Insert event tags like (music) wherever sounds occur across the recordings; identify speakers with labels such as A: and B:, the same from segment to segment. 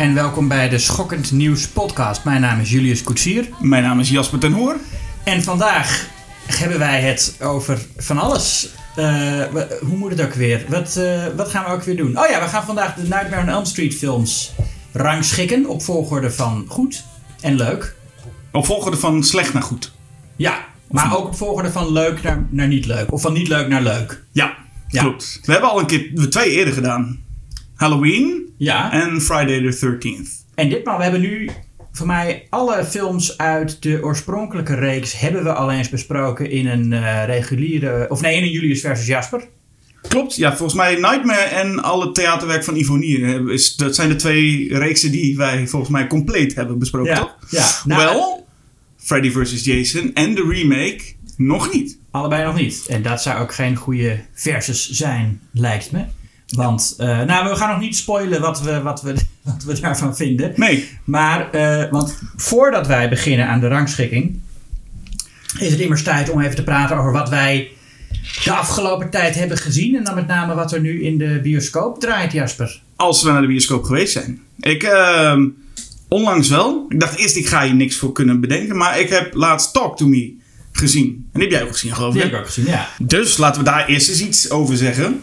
A: en welkom bij de Schokkend Nieuws podcast. Mijn naam is Julius Koetsier
B: Mijn naam is Jasper ten Hoor.
A: en vandaag hebben wij het over van alles. Eh, hoe moet het ook weer? Wat, eh, wat gaan we ook weer doen? Oh ja, we gaan vandaag de Nightmare on Elm Street films rangschikken op volgorde van goed en leuk.
B: Op volgorde van slecht naar goed.
A: Ja, maar ook op volgorde van leuk naar, naar niet leuk. Of van niet leuk naar leuk.
B: Ja,
A: Ja.
B: klopt. We hebben al een keer we twee eerder gedaan. Halloween
A: Ja,
B: en Friday the 13th.
A: en ditmaal, we hebben nu voor mij alle films uit de oorspronkelijke reeks hebben we al eens besproken in een eh, reguliere, of nee, in een Julius versus Jasper.
B: Klopt, ja, volgens mij Nightmare en alle theaterwerk van Ivonier. hebben- Is, dat zijn de twee reeksen die wij volgens mij compleet hebben besproken, toch?
A: ja. Nou,
B: Wel, Freddy vs. Jason en de remake nog niet.
A: Allebei nog niet. En dat zou ook geen goede versus zijn, lijkt me. Want, eh, nou, we gaan nog niet spoilen wat we, wat we, (laughs) wat we daarvan vinden.
B: Nee,
A: Maar, eh, want voordat wij beginnen aan de rangschikking, is het immers tijd om even te praten over wat wij de afgelopen tijd hebben gezien. En dan met name wat er nu in de bioscoop draait, Jasper.
B: als we naar de bioscoop geweest zijn. Ik, ehm, onlangs wel. Ik dacht eerst, ik ga hier niks voor kunnen bedenken. Maar ik heb laatst Talk To Me gezien. En die heb jij ook gezien, geloof
A: Die
B: ik.
A: heb ik ook gezien, ja.
B: Dus laten we daar eerst eens iets over zeggen.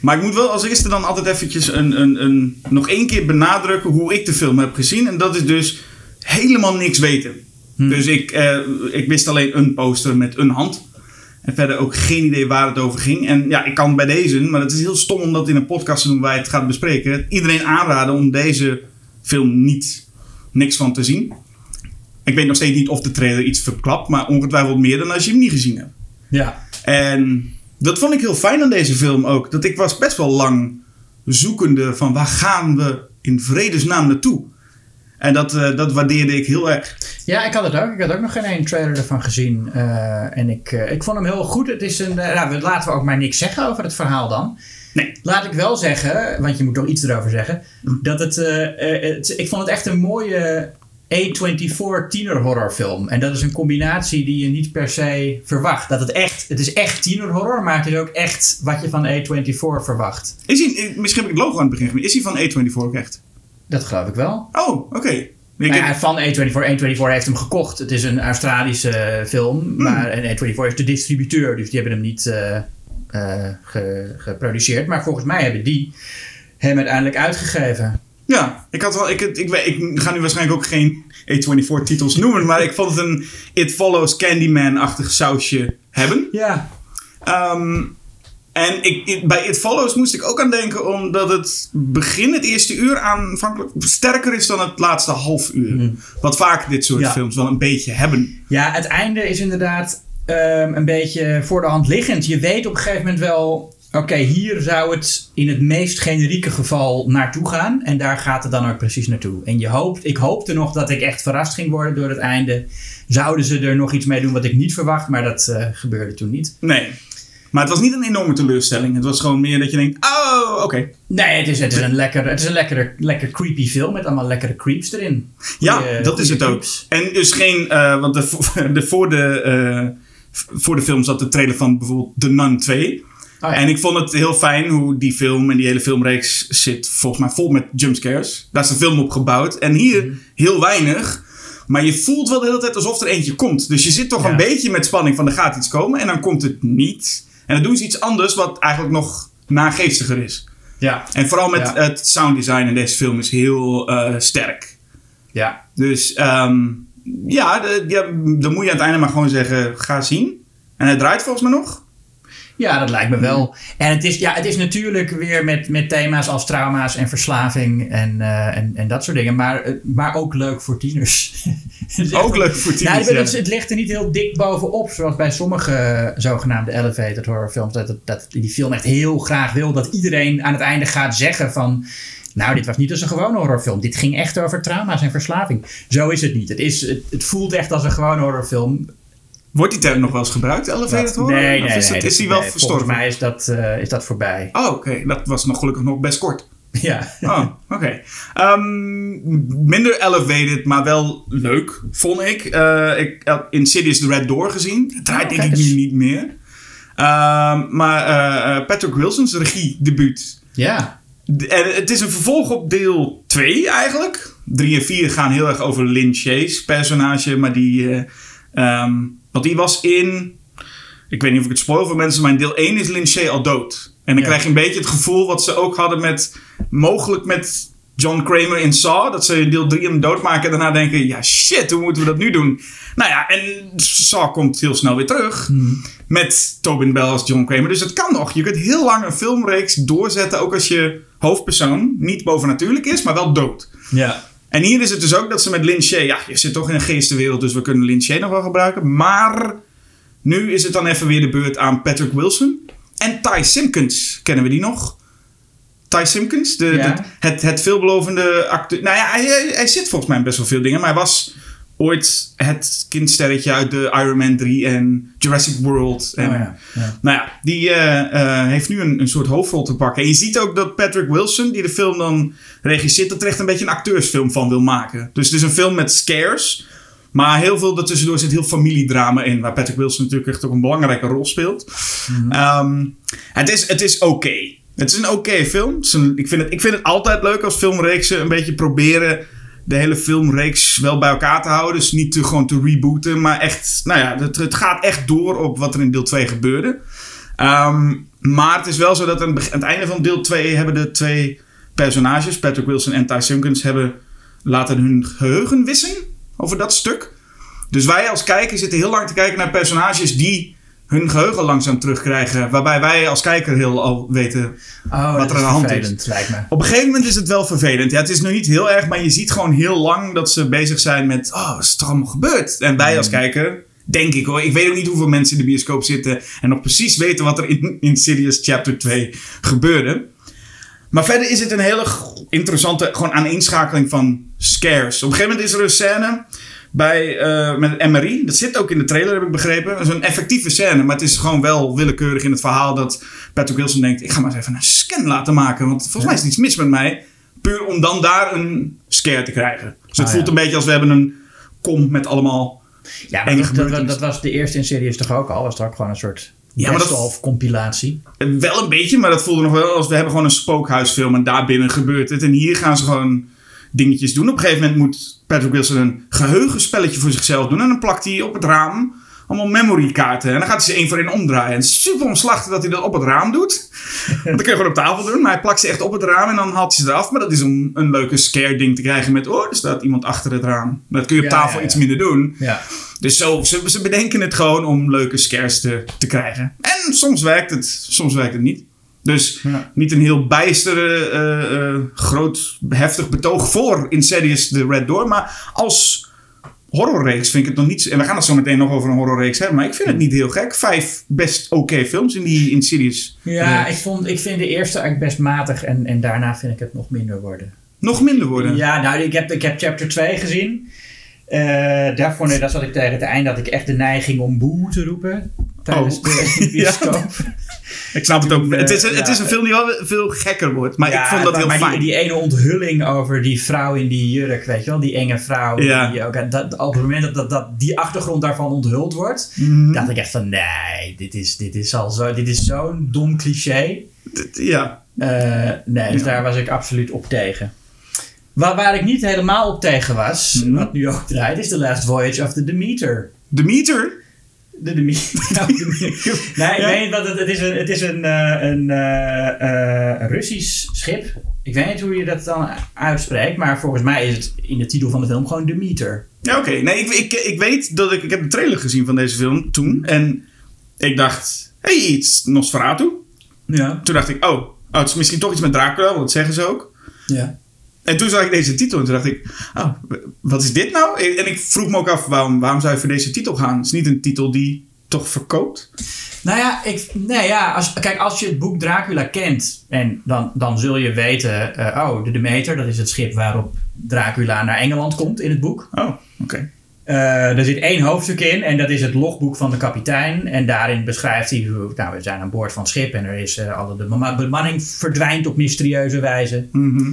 B: Maar ik moet wel als eerste dan altijd eventjes een, een, een, nog één keer benadrukken hoe ik de film heb gezien. En dat is dus helemaal niks weten. Dus ik, eh, ik wist alleen een poster met een hand. En verder ook geen idee waar het over ging. En ja, ik kan bij deze, maar het is heel stom om dat in een podcast te doen waar je het gaat bespreken. Iedereen aanraden om deze film niet niks van te zien. Ik weet nog steeds niet of de trailer iets verklapt, maar ongetwijfeld meer dan als je hem niet gezien hebt.
A: Ja.
B: En dat vond ik heel fijn aan deze film ook. Dat ik was best wel lang zoekende van waar gaan we in vredesnaam naartoe. En dat, eh, dat waardeerde ik heel erg.
A: Ja, ik had het ook. Ik had ook nog geen één trailer ervan gezien. Eh, en ik, eh, ik vond hem heel goed. Het is een, nou, laten we ook maar niks zeggen over het verhaal dan.
B: Nee.
A: Laat ik wel zeggen, want je moet toch iets erover zeggen. Dat het, het- ik vond het echt een mooie A24 tienerhorrorfilm. En dat is een combinatie die je niet per se verwacht. Dat het echt, het is echt tienerhorror, maar het is ook echt wat je van A24 verwacht.
B: Is hij, eh, misschien heb ik het logo aan het begin. Is hij van A24 ook echt?
A: Dat geloof ik wel.
B: Oh, oké.
A: Nou ja, van A24. A24 heeft hem gekocht. Het is een Australische eh, film. Maar, en A24 is de distributeur. Dus die hebben hem niet eh, ge- geproduceerd. Maar volgens mij hebben die hem uiteindelijk uitgegeven.
B: Ja, ik, had wel, ik, ik, ik ga nu waarschijnlijk ook geen A24 titels noemen. Maar ik vond het een It Follows Candyman-achtig sausje hebben.
A: Ja.
B: Ehm, en ik, ik- bij It Follows moest ik ook aan denken, omdat het begin, het eerste uur aanvankelijk sterker is dan het laatste half uur. Wat vaak dit soort
A: Ja.
B: films wel een beetje hebben.
A: Ja, het einde is inderdaad ehm, een beetje voor de hand liggend. Je weet op een gegeven moment wel... Oké, hier zou het in het meest generieke geval naartoe gaan. En daar gaat het dan ook precies naartoe. En je hoopt, ik hoopte nog dat ik echt verrast ging worden door het einde. Zouden ze er nog iets mee doen wat ik niet verwacht, maar dat eh, gebeurde toen niet.
B: Nee. Maar het was niet een enorme teleurstelling. Het was gewoon meer dat je denkt, oh, oké.
A: Nee, het is, het is een, lekker, het is een lekkere, lekker creepy film met allemaal lekkere creeps erin.
B: Ja, dat is het ook. En dus geen, eh, want de, (laughs) de, voor, de, eh, voor de film zat de trailer van bijvoorbeeld The Nun 2.
A: Oh ja.
B: En ik vond het heel fijn hoe die film en die hele filmreeks zit volgens mij vol met jumpscares. Daar is de film op gebouwd. En hier
A: Mhm.
B: heel weinig. Maar je voelt wel de hele tijd alsof er eentje komt. Dus je zit toch
A: Ja.
B: een beetje met spanning van er gaat iets komen. En dan komt het niet. En dan doen ze iets anders wat eigenlijk nog nageestiger is.
A: Ja,
B: En vooral met
A: Ja.
B: het sounddesign in deze film is heel eh, sterk.
A: ja.
B: Dus ehm, ja, de, ja, dan moet je aan het einde maar gewoon zeggen, ga zien. En het draait volgens mij nog.
A: Ja, dat lijkt me wel. En het is, ja, het is natuurlijk weer met, met thema's als trauma's en verslaving en, eh, en, en dat soort dingen. Maar, eh, maar ook leuk voor tieners. (laughs)
B: Ook leuk voor tieners. ja.
A: het, het ligt er niet heel dik bovenop, zoals bij sommige zogenaamde elevated horrorfilms. Dat, dat, dat die film echt heel graag wil dat iedereen aan het einde gaat zeggen van... Nou, dit was niet als een gewone horrorfilm. Dit ging echt over trauma's en verslaving. Zo is het niet. Het, is, het, het voelt echt als een gewone horrorfilm.
B: Wordt die term nog wel eens gebruikt, elevated
A: Dat-
B: horror?
A: nee, nee,
B: Of is,
A: nee,
B: is
A: dat-
B: die wel
A: nee,
B: verstorven?
A: Volgens mij is dat, eh, is dat voorbij.
B: Oh, oké. Dat was nog gelukkig nog best kort. (laughs)
A: Ja.
B: Oh, oké. Ehm, minder elevated, maar wel leuk, vond ik. Eh, ik heb Insidious The Red Door gezien. Het draait
A: Oh,
B: denk ik nu niet meer. Ehm, maar eh, Patrick Wilson's regiedebuut.
A: Ja.
B: En het is een vervolg op deel 2 eigenlijk. 3 en 4 gaan heel erg over Lin Shays personage. Maar die... eh, ehm, want die was in... Ik weet niet of ik het spoil voor mensen, maar in deel 1 is Shay al dood. En dan
A: Ja.
B: krijg je een beetje het gevoel wat ze ook hadden met... Mogelijk met John Kramer in Saw. Dat ze in deel 3 hem doodmaken en daarna denken... Ja, shit, hoe moeten we dat nu doen? Nou ja, en Saw komt heel snel weer terug. Met Tobin Bell als John Kramer. Dus het kan nog. Je kunt heel lang een filmreeks doorzetten. Ook als je hoofdpersoon niet bovennatuurlijk is, maar wel dood.
A: Ja.
B: En hier is het dus ook dat ze met Shay... Ja, je zit toch in een geestenwereld, dus we kunnen Shay nog wel gebruiken. Maar nu is het dan even weer de beurt aan Patrick Wilson. En Ty Simpkins. Kennen we die nog? Ty Simpkins, de,
A: Ja.
B: de- het, het veelbelovende acteur. Nou ja, hij, hij, hij zit volgens mij in best wel veel dingen. Maar hij was ooit het kindsterretje uit de Iron Man 3 en Jurassic World. En,
A: Oh ja, ja.
B: Nou ja, die eh, eh, heeft nu een, een soort hoofdrol te pakken. En je ziet ook dat Patrick Wilson, die de film dan regisseert, er echt een beetje een acteursfilm van wil maken. Dus het is een film met scares. Maar heel veel daartussendoor zit heel familiedrama in. Waar Patrick Wilson natuurlijk echt ook een belangrijke rol speelt. Ehm, het is, het is oké. Het is een oké film. Het is een- ik, vind het, ik vind het altijd leuk als filmreeksen een beetje proberen de hele filmreeks wel bij elkaar te houden. Dus niet te, gewoon te rebooten. Maar echt, nou ja, het, gaat echt door op wat er in deel 2 gebeurde. Ehm, maar het is wel zo dat aan het, beg- aan het einde van deel 2 hebben de twee personages, Patrick Wilson en Ty Simpkins, hebben laten hun geheugen wissen over dat stuk. Dus wij als kijker zitten heel lang te kijken naar personages die hun geheugen langzaam terugkrijgen. Waarbij wij als kijker heel al weten
A: Oh,
B: Wat er aan de hand is.
A: vervelend, lijkt me.
B: op een gegeven moment is het wel vervelend. Ja, het is nog niet heel erg, maar je ziet gewoon heel lang dat ze bezig zijn met... Oh, wat is er allemaal gebeurd? En wij als kijker, denk ik hoor. Ik weet ook niet hoeveel mensen in de bioscoop zitten... en nog precies weten wat er in Insidious Chapter 2 gebeurde. Maar verder is het een hele interessante gewoon aaneenschakeling van scares. Op een gegeven moment is er een scène bij, eh, met het MRI. Dat zit ook in de trailer, heb ik begrepen. Dat is een effectieve scène, maar het is gewoon wel willekeurig in het verhaal dat Patrick Wilson denkt: ik ga maar eens even een scan laten maken, want volgens mij is er iets mis met mij. Puur om dan daar een scare te krijgen. Dus het
A: Ah,
B: voelt
A: ja.
B: een beetje als we hebben een kom met allemaal.
A: Ja, maar dat, dat, was de eerste in series toch ook al? Was toch ook gewoon een soort
B: Ja, maar dat-
A: best-of compilatie?
B: Wel een beetje, maar dat voelde nog wel als we hebben gewoon een spookhuisfilm en daarbinnen gebeurt het. En hier gaan ze gewoon dingetjes doen. Op een gegeven moment moet Patrick Wilson een geheugenspelletje voor zichzelf doen. En dan plakt hij op het raam allemaal memorykaarten. En dan gaat hij ze één voor één omdraaien. En super omslachtig dat hij dat op het raam doet. (laughs) Want dat kun je gewoon op tafel doen. Maar hij plakt ze echt op het raam en dan haalt hij ze eraf. Maar dat is om een leuke scare ding te krijgen met... Oh, er staat iemand achter het raam. Dat kun je op
A: Ja,
B: tafel
A: ja, ja.
B: iets minder doen.
A: Ja.
B: Dus zo, ze, ze bedenken het gewoon om leuke scares te, te krijgen. En soms werkt het, soms werkt het niet. Dus
A: Ja.
B: niet een heel bijster, eh, eh, groot, heftig betoog voor Insidious The Red Door. Maar als horrorreeks vind ik het nog niet... En we gaan het zo meteen nog over een horrorreeks hebben. Maar ik vind het niet heel gek. Vijf best oké films in die Insidious.
A: Ja, ik, vond, ik vind de eerste eigenlijk best matig en, en daarna vind ik het nog minder worden.
B: Nog minder worden.
A: Ja, nou, ik heb, ik heb chapter 2 gezien. Eh daarvoor, nee, daar zat ik tegen het einde, had ik echt de neiging om boe te roepen. Tijdens
B: Oh.
A: de (laughs) bioscoop. (laughs)
B: Ik snap het ook.
A: Eh,
B: het, is, een- het is een film die wel veel gekker wordt. Maar ik vond dat heel
A: maar
B: fijn.
A: Die, die ene onthulling over die vrouw in die jurk, weet je wel, die enge vrouw.
B: Ja.
A: Die ook, dat, op het moment dat, dat, dat die achtergrond daarvan onthuld wordt,
B: Mhm.
A: dacht ik echt van nee, dit is, dit is al zo, dit is zo'n dom cliché.
B: Ja.
A: Eh, nee, dus
B: Ja.
A: daar was ik absoluut op tegen. Waar, waar ik niet helemaal op tegen was,
B: Mhm.
A: wat nu ook draait, is The Last Voyage of the Demeter.
B: Demeter?
A: De Demeter. (laughs) Nou, nee, ik
B: Ja.
A: weet niet wat het, het is. Een, het is een, eh, een eh, eh, Russisch schip. Ik weet niet hoe je dat dan uitspreekt, maar volgens mij is het in de titel van de film gewoon Demeter.
B: Ja, oké. Nee, ik, ik, ik weet dat ik... Ik heb de trailer gezien van deze film toen. En ik dacht... Hé, hey, iets Nosferatu.
A: Ja.
B: Toen dacht ik... Oh, oh, het is misschien toch iets met Dracula. Want dat zeggen ze ook.
A: ja.
B: En toen zag ik deze titel. En toen dacht ik... Oh, wat is dit nou? En ik vroeg me ook af... Waarom, waarom zou je voor deze titel gaan? Het is niet een titel die toch verkoopt?
A: Nou ja, ik, nee, ja als, kijk, als je het boek Dracula kent, en dan, dan zul je weten, eh, oh, de Demeter, dat is het schip waarop Dracula naar Engeland komt in het boek.
B: Oh, oké.
A: Eh, er zit één hoofdstuk in en dat is het logboek van de kapitein. En daarin beschrijft hij, nou, we zijn aan boord van het schip en er is eh, alle de bema- bemanning verdwijnt op mysterieuze wijze.
B: Mhm.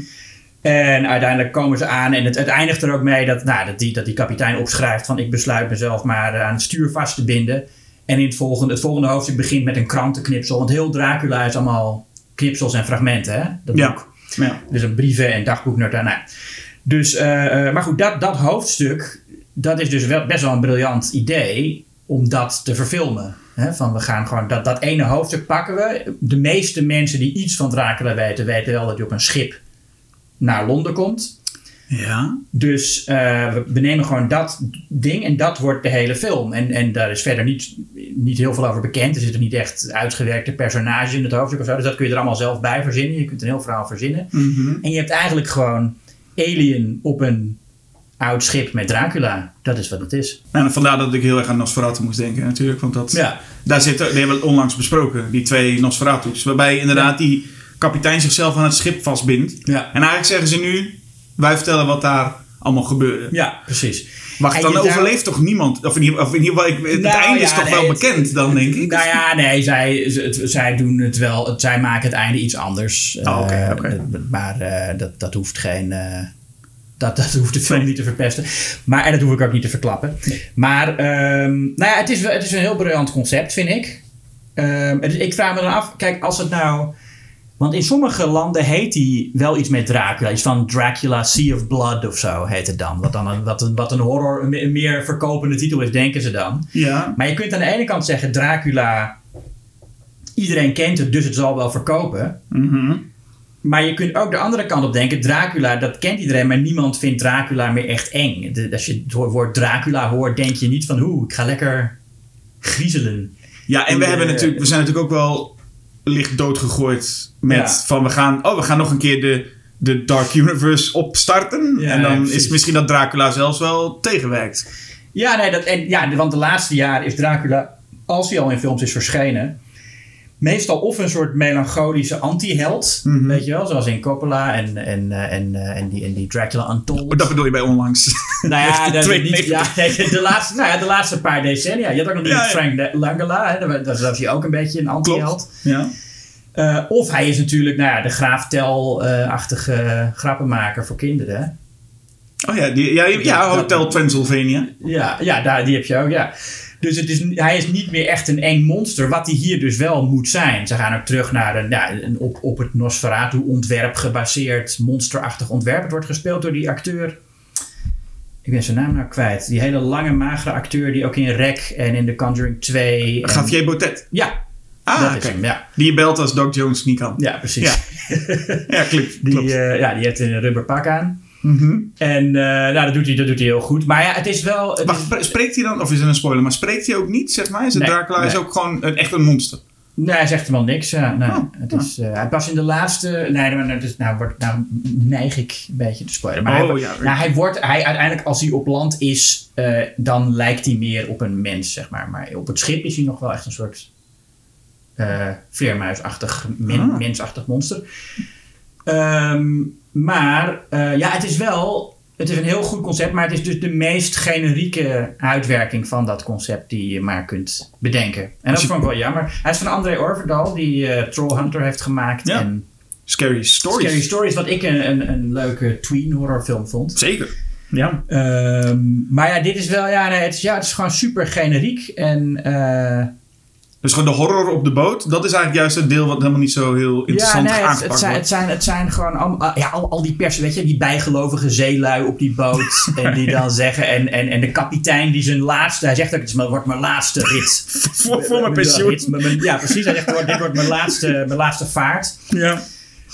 A: En uiteindelijk komen ze aan en het, het eindigt er ook mee dat, nou, dat, die, dat die kapitein opschrijft van ik besluit mezelf maar eh, aan het stuur vast te binden. En in het volgende, het volgende hoofdstuk begint met een krantenknipsel. Want heel Dracula is allemaal knipsels en fragmenten, hè? Dat
B: Ja.
A: boek.
B: Ja.
A: Dus een brieven- en dagboeknota. Nou, dus, eh, eh, maar goed, dat, dat hoofdstuk, dat is dus wel, best wel een briljant idee om dat te verfilmen. Hè? Van we gaan gewoon dat, dat ene hoofdstuk pakken we. De meeste mensen die iets van Dracula weten, weten wel dat hij op een schip naar Londen komt.
B: Ja.
A: Dus eh, we- nemen gewoon dat ding en dat wordt de hele film. En, en daar is verder niet, niet heel veel over bekend. Er zitten niet echt uitgewerkte personages in het hoofdstuk of zo. Dus dat kun je er allemaal zelf bij verzinnen. Je kunt een heel verhaal verzinnen.
B: Mhm.
A: En je hebt eigenlijk gewoon Alien op een oud schip met Dracula. Dat is wat het is.
B: En vandaar dat ik heel erg aan Nosferatu moest denken natuurlijk. Want dat,
A: Ja.
B: daar zitten, die hebben we onlangs besproken. Die twee Nosferatu's. Waarbij inderdaad die kapitein zichzelf aan het schip vastbindt.
A: Ja.
B: En eigenlijk zeggen ze nu, wij vertellen wat daar allemaal gebeurde.
A: Ja, precies.
B: Wacht, dan overleeft toch niemand? Of in ieder, geval, het
A: Nou,
B: einde is toch
A: nee,
B: wel
A: het-
B: bekend dan, denk ik?
A: Nou ja, nee, zij, het- zij doen het wel. Het, zij maken het einde iets anders.
B: Oh, oké,
A: Eh, Maar eh, dat, dat hoeft geen. eh, dat, dat hoeft de film niet te verpesten. Maar, en dat hoef ik ook niet te verklappen. Maar ehm, nou ja, het is, het is een heel briljant concept, vind ik. Ehm, het is- ik vraag me dan af, kijk, als het nou. Want in sommige landen heet hij wel iets met Dracula. Iets van Dracula Sea of Blood of zo heet het dan. Wat, dan een, wat, een, wat een horror, een meer verkopende titel is, denken ze dan.
B: Ja.
A: Maar je kunt aan de ene kant zeggen: Dracula. Iedereen kent het, dus het zal wel verkopen.
B: Mhm.
A: Maar je kunt ook de andere kant op denken: Dracula, dat kent iedereen, maar niemand vindt Dracula meer echt eng. De- als je het woord Dracula hoort, denk je niet van: hoe, ik ga lekker griezelen.
B: Ja, en we,
A: En,
B: hebben natuurlijk, we zijn natuurlijk ook wel licht doodgegooid met
A: Ja.
B: van we gaan, oh, we gaan nog een keer de, de Dark Universe opstarten.
A: Ja,
B: en dan
A: ja,
B: is misschien dat Dracula zelfs wel tegenwerkt.
A: Ja, nee, dat, en, ja, want de laatste jaren is Dracula, als hij al in films is verschenen, meestal of een soort melancholische anti-held.
B: Mhm.
A: Weet je wel, zoals in Coppola en, en, eh, en, eh, en, die, en die Dracula Untold.
B: Dat bedoel je bij onlangs. (laughs)
A: Nou ja,
B: De (laughs)
A: dat,
B: twee
A: niet, ja (laughs) de, laatste, nou ja, de laatste paar decennia. Je had ook nog
B: Ja, ja.
A: Frank Ne- Langella. Hè, daar daar was hij ook een beetje een anti-held.
B: ja.
A: Eh, of hij is natuurlijk nou ja, de Graaf Tel-achtige grappenmaker voor kinderen.
B: Oh ja, die, ja, ja,
A: Dat-
B: Hotel Transylvania.
A: Ja, ja daar, die heb je ook, ja. Dus het is, hij is niet meer echt een eng monster, wat hij hier dus wel moet zijn. Ze gaan ook terug naar een, ja, een op, op het Nosferatu-ontwerp gebaseerd monsterachtig ontwerp. Het wordt gespeeld door die acteur. Ik ben zijn naam nou kwijt. Die hele lange, magere acteur die ook in Rec en in The Conjuring 2. en-
B: Javier Botet.
A: Ja,
B: Ah,
A: dat hem. Ja,
B: Die je belt als Doc Jones niet kan.
A: ja precies.
B: Ja. (laughs) Ja, klopt.
A: Die,
B: klopt.
A: eh, ja, die heeft een rubberpak aan.
B: Mhm.
A: En eh, nou, dat, doet hij, dat doet hij heel goed. Maar ja, het is wel... Het
B: Wacht,
A: is-
B: spre- spreekt hij dan, of is het een spoiler, maar spreekt hij ook niet, zeg maar? Is het
A: Nee,
B: Dracula is ook gewoon echt een monster?
A: Nee, hij zegt helemaal niks. Ja, nee.
B: Oh,
A: het is, eh, hij pas in de laatste. Nee, maar nou, dus, nou, wordt, nou neig ik een beetje te spoilen. Maar
B: Oh,
A: hij,
B: ja.
A: nou, hij wordt, hij, uiteindelijk, als hij op land is, eh, dan lijkt hij meer op een mens, zeg maar. Maar op het schip is hij nog wel echt een soort vleermuisachtig, men-
B: Ah.
A: mensachtig monster. Ehm, maar eh, ja, het is wel. Het is een heel goed concept, maar het is dus de meest generieke uitwerking van dat concept die je maar kunt bedenken. En dat vond ik wel jammer. Hij is van André Orvedal, die eh Trollhunter heeft gemaakt.
B: Ja.
A: En
B: Scary Stories.
A: Scary Stories, wat ik een, een, een leuke tween horrorfilm vond.
B: Zeker. Ja.
A: Ehm, maar ja, dit is wel, ja, nee, het, is, ja, het is gewoon super generiek. En eh,
B: Dus gewoon de horror op de boot, dat is eigenlijk juist het deel wat helemaal niet zo heel
A: ja,
B: interessant
A: nee, het, zijn,
B: wordt.
A: het, zijn, het zijn gewoon allemaal, ah, ja, al, al die persen, weet je, die bijgelovige zeelui op die boot. (laughs) en die dan zeggen, en, en, en de kapitein die zijn laatste, hij zegt ook, het wordt mijn laatste rit. (laughs)
B: voor, voor mijn pensioen.
A: Ja, precies. Hij zegt, "Wordt- dit wordt mijn laatste, mijn laatste vaart.
B: Ja.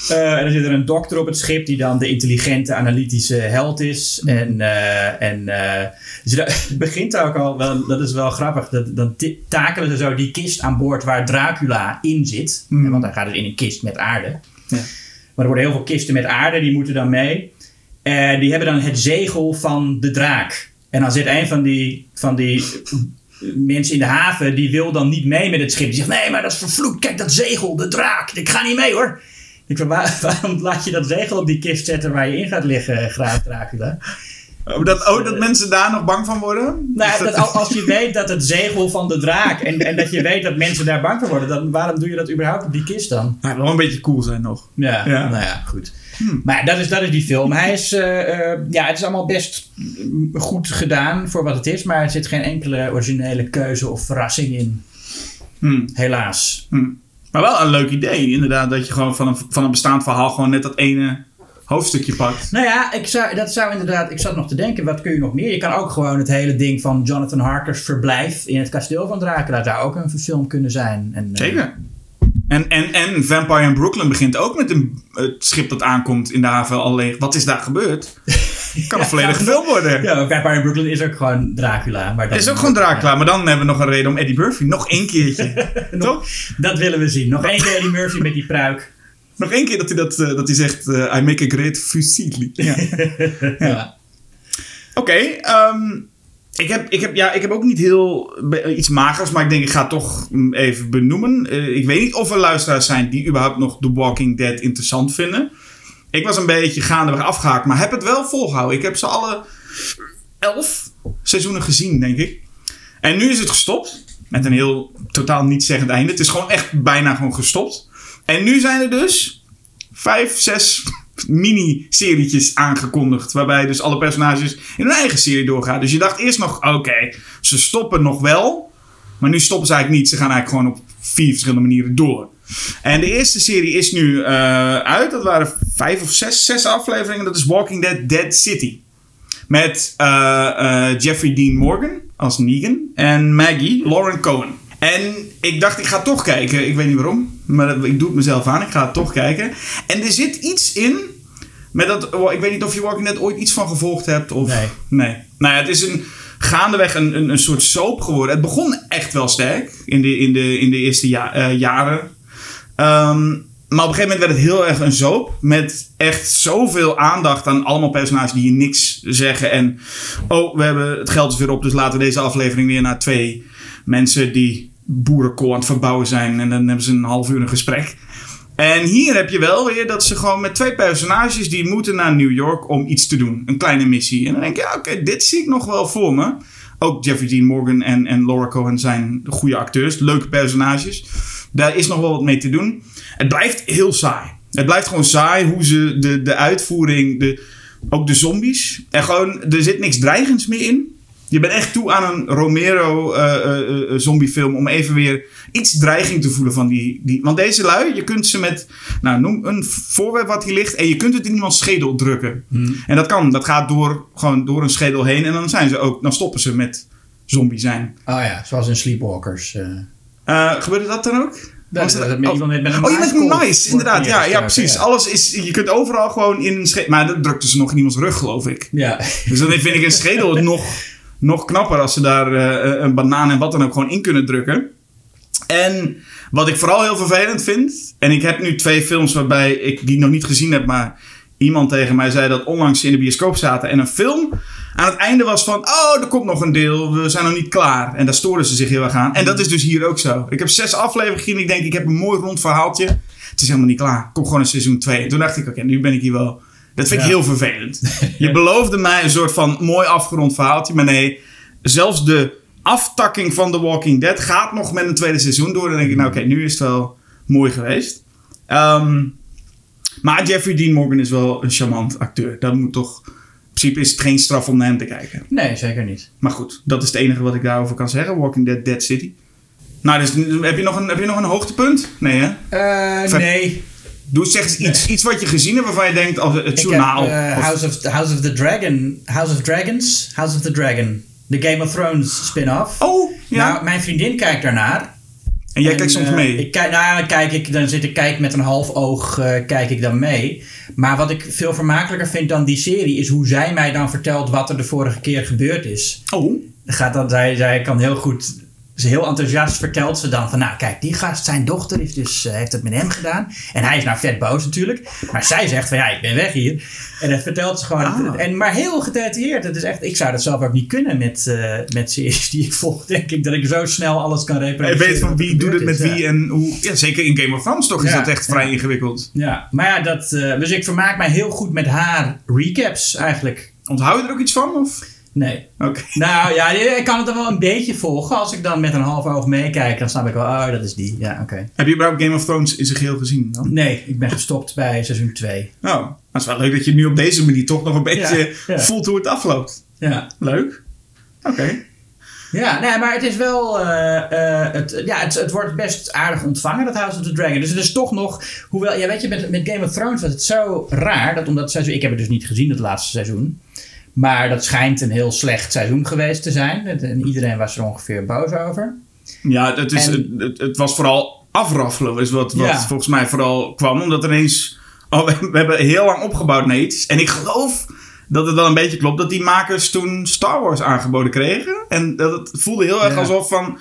A: Eh, en dan zit er een dokter op het schip die dan de intelligente, analytische held is. En, eh, en eh, dus dat- het (laughs) begint ook al, wel, dat is wel grappig. Dat, dan takelen ze zo die kist aan boord waar Dracula in zit.
B: Mm.
A: Eh, Want hij gaat dus in een kist met aarde.
B: Ja.
A: Maar er worden heel veel kisten met aarde, die moeten dan mee. En die hebben dan het zegel van de draak. En dan zit een van die, van die mensen in de haven, die wil dan niet mee met het schip. Die zegt, nee, maar dat is vervloekt. Kijk, dat zegel, de draak. Ik ga niet mee hoor. Ik van, waar- waarom laat je dat zegel op die kist zetten waar je in gaat liggen, graaf Dracula?
B: Oh, dat, oh, dat mensen daar nog bang van worden?
A: Nou, dat, als je weet dat het zegel van de draak en, en dat je weet dat mensen daar bang voor worden, dan waarom doe je dat überhaupt op die kist dan?
B: Wil wel een beetje cool zijn nog.
A: Ja,
B: Ja.
A: nou ja, goed.
B: Hmm.
A: Maar dat is, dat is die film. Hij is, eh, eh, ja, het is allemaal best goed gedaan voor wat het is, maar er zit geen enkele originele keuze of verrassing in.
B: Hm.
A: Helaas.
B: Hm. Maar wel een leuk idee, inderdaad. Dat je gewoon van een, van een bestaand verhaal gewoon net dat ene hoofdstukje pakt.
A: Nou ja, ik zou, dat zou inderdaad. Ik zat nog te denken, wat kun je nog meer? Je kan ook gewoon het hele ding van Jonathan Harker's verblijf in het kasteel van Dracula. zou ook een film kunnen zijn. En, eh,
B: Zeker. En, en, en Vampire in Brooklyn begint ook met een het schip dat aankomt in de haven. Alleen, wat is daar gebeurd? (laughs) Kan een volledige film worden.
A: Ja, maar Vampire in Brooklyn is ook gewoon Dracula. Maar
B: is ook gewoon Dracula, maar dan hebben we nog een reden om Eddie Murphy nog één keertje. (laughs) Toch?
A: Dat willen we zien. Nog (laughs) één keer Eddie Murphy met die pruik.
B: Nog één keer dat hij, dat, eh, dat hij zegt: eh, I make a great fusilli. (laughs) Ja.
A: Ja.
B: Oké, ehm, ik, heb, ik, heb, ja, ik heb ook niet heel iets magers, maar ik denk ik ga het toch mm, even benoemen. Eh, ik weet niet of er luisteraars zijn die überhaupt nog The Walking Dead interessant vinden. Ik was een beetje gaandeweg afgehaakt, maar heb het wel volgehouden. Ik heb ze alle elf seizoenen gezien, denk ik. En nu is het gestopt. Met een heel totaal niet-zeggend einde. Het is gewoon echt bijna gewoon gestopt. En nu zijn er dus vijf, zes (laughs) mini-serietjes aangekondigd. Waarbij dus alle personages in hun eigen serie doorgaan. Dus je dacht eerst nog, oké, ze stoppen nog wel. Maar nu stoppen ze eigenlijk niet. Ze gaan eigenlijk gewoon op vier verschillende manieren door. En de eerste serie is nu eh, uit. Dat waren vijf of zes, zes afleveringen. Dat is Walking Dead Dead City. Met eh, eh, Jeffrey Dean Morgan als Negan. En Maggie Lauren Cohen. En ik dacht, ik ga toch kijken. Ik weet niet waarom. Maar ik doe het mezelf aan. Ik ga het toch kijken. En er zit iets in. Met dat, ik weet niet of je Walking Dead ooit iets van gevolgd hebt. Of,
A: Nee.
B: nee. Nou ja, het is een, gaandeweg een, een, een soort soap geworden. Het begon echt wel sterk. In de, in de, in de eerste ja- eh, jaren. Ehm, maar op een gegeven moment werd het heel erg een soap. Met echt zoveel aandacht aan allemaal personages die je niks zeggen. En oh, we hebben het geld is weer op. Dus laten we deze aflevering weer naar twee mensen die boerenkool aan het verbouwen zijn. En dan hebben ze een half uur een gesprek. En hier heb je wel weer dat ze gewoon met twee personages die moeten naar New York om iets te doen. Een kleine missie. En dan denk je, ja, oké, dit zie ik nog wel voor me. Ook Jeffrey Dean Morgan en, en Laura Cohen zijn goede acteurs, leuke personages. Daar is nog wel wat mee te doen. Het blijft heel saai. Het blijft gewoon saai hoe ze de, de uitvoering, de, ook de zombies. En gewoon, er zit niks dreigends meer in. Je bent echt toe aan een Romero eh, eh, eh, zombiefilm om even weer iets dreiging te voelen van die, die... Want deze lui, je kunt ze met, nou noem een voorwerp wat hier ligt en je kunt het in iemands schedel drukken. En dat kan, dat gaat door, gewoon door een schedel heen en dan zijn ze ook, dan stoppen ze met zombie zijn.
A: Oh ja, zoals in Sleepwalkers. eh.
B: Eh, gebeurde dat dan ook?
A: Dat-
B: Was
A: dat-
B: dat-
A: dat met
B: oh.
A: met- een
B: Oh, je een
A: maiskolf
B: nice, inderdaad. Ja, ja, precies.
A: ja.
B: Alles is, je kunt overal gewoon in een schedel... Maar dat drukte ze nog in iemands rug, geloof ik.
A: Ja.
B: Dus dan vind ik een schedel (laughs) nog, nog knapper als ze daar eh, een banaan en wat dan ook gewoon in kunnen drukken. En wat ik vooral heel vervelend vind, en ik heb nu twee films waarbij ik die nog niet gezien heb, maar iemand tegen mij zei dat onlangs in de bioscoop zaten en een film aan het einde was van, oh, er komt nog een deel, we zijn nog niet klaar. En daar storen ze zich heel erg aan. En dat is dus hier ook zo. Ik heb zes afleveringen gezien, ik denk, ik heb een mooi rond verhaaltje. Het is helemaal niet klaar. Kom gewoon in seizoen 2. Toen dacht ik, oké, nu ben ik hier wel. Dat vind ik heel vervelend. Je beloofde mij een soort van mooi afgerond verhaaltje, maar nee, zelfs de aftakking van The Walking Dead gaat nog met een tweede seizoen door. Dan denk ik, nou oké, nu is het wel mooi geweest. Ehm, maar Jeffrey Dean Morgan is wel een charmant acteur. Dat moet toch... In principe is het geen straf om naar hem te kijken.
A: Nee, zeker niet.
B: Maar goed, dat is het enige wat ik daarover kan zeggen. Walking Dead, Dead City. Nou, dus heb je nog een, heb je nog een hoogtepunt? Nee, hè?
A: Eh,
B: Ver-
A: nee.
B: Doe zeg eens iets, iets wat je gezien hebt waarvan je denkt, als het
A: Ik
B: journaal.
A: heb eh,
B: of-
A: House, of, House of the Dragon. House of Dragons? House of the Dragon. De Game of Thrones spin-off.
B: Oh, ja.
A: Nou, mijn vriendin kijkt daarnaar.
B: En jij
A: En,
B: kijkt soms
A: eh,
B: mee.
A: Ik kijk, nou, dan kijk ik, dan zit ik kijk met een half oog, eh, kijk ik dan mee. Maar wat ik veel vermakelijker vind dan die serie, is hoe zij mij dan vertelt wat er de vorige keer gebeurd is.
B: oh,
A: Gaat dan, zij, zij kan heel goed, ze heel enthousiast vertelt ze dan van, nou kijk, die gast, zijn dochter is dus, eh, heeft het met hem gedaan. En hij is nou vet boos natuurlijk. Maar zij zegt van, ja, ik ben weg hier. En dat vertelt ze gewoon.
B: Ah.
A: En, maar heel gedetailleerd. Het is echt, ik zou dat zelf ook niet kunnen met, eh, met series die ik volg. Denk ik dat ik zo snel alles kan
B: je
A: reproduceren.
B: weet van wie doet het met
A: is,
B: wie
A: ja.
B: en hoe. Ja, zeker in Game of Thrones toch is
A: Ja,
B: dat echt vrij ingewikkeld.
A: Ja, maar ja, dat, eh, dus ik vermaak mij heel goed met haar recaps eigenlijk.
B: Onthoud je er ook iets van? Of?
A: Nee.
B: Oké. (laughs)
A: Nou ja, ik kan het dan wel een beetje volgen. Als ik dan met een half oog meekijk, dan snap ik wel, oh, dat is die. Ja, oké.
B: Heb je überhaupt Game of Thrones in zijn geheel gezien dan?
A: Nee, ik ben gestopt bij seizoen 2.
B: Nou, dat is wel leuk dat je nu op deze manier toch nog een beetje
A: Ja, ja.
B: voelt hoe het afloopt.
A: Ja.
B: Leuk. Oké.
A: Ja, nee, maar het is wel. eh, eh, het, ja, het, het wordt best aardig ontvangen, dat House of the Dragon. Dus het is toch nog. Hoewel, ja, weet je, met, met Game of Thrones was het zo raar. Dat omdat seizoen. Ik heb het dus niet gezien, het laatste seizoen. Maar dat schijnt een heel slecht seizoen geweest te zijn. En iedereen was er ongeveer boos over.
B: Ja, het, is,
A: En-
B: het, het was vooral afraffelen, is wat, wat
A: Ja.
B: volgens mij vooral kwam. Omdat er ineens. Oh, we, we hebben heel lang opgebouwd naar iets. En ik geloof dat het wel een beetje klopt dat die makers toen Star Wars aangeboden kregen. En dat het voelde heel erg
A: Ja.
B: alsof van.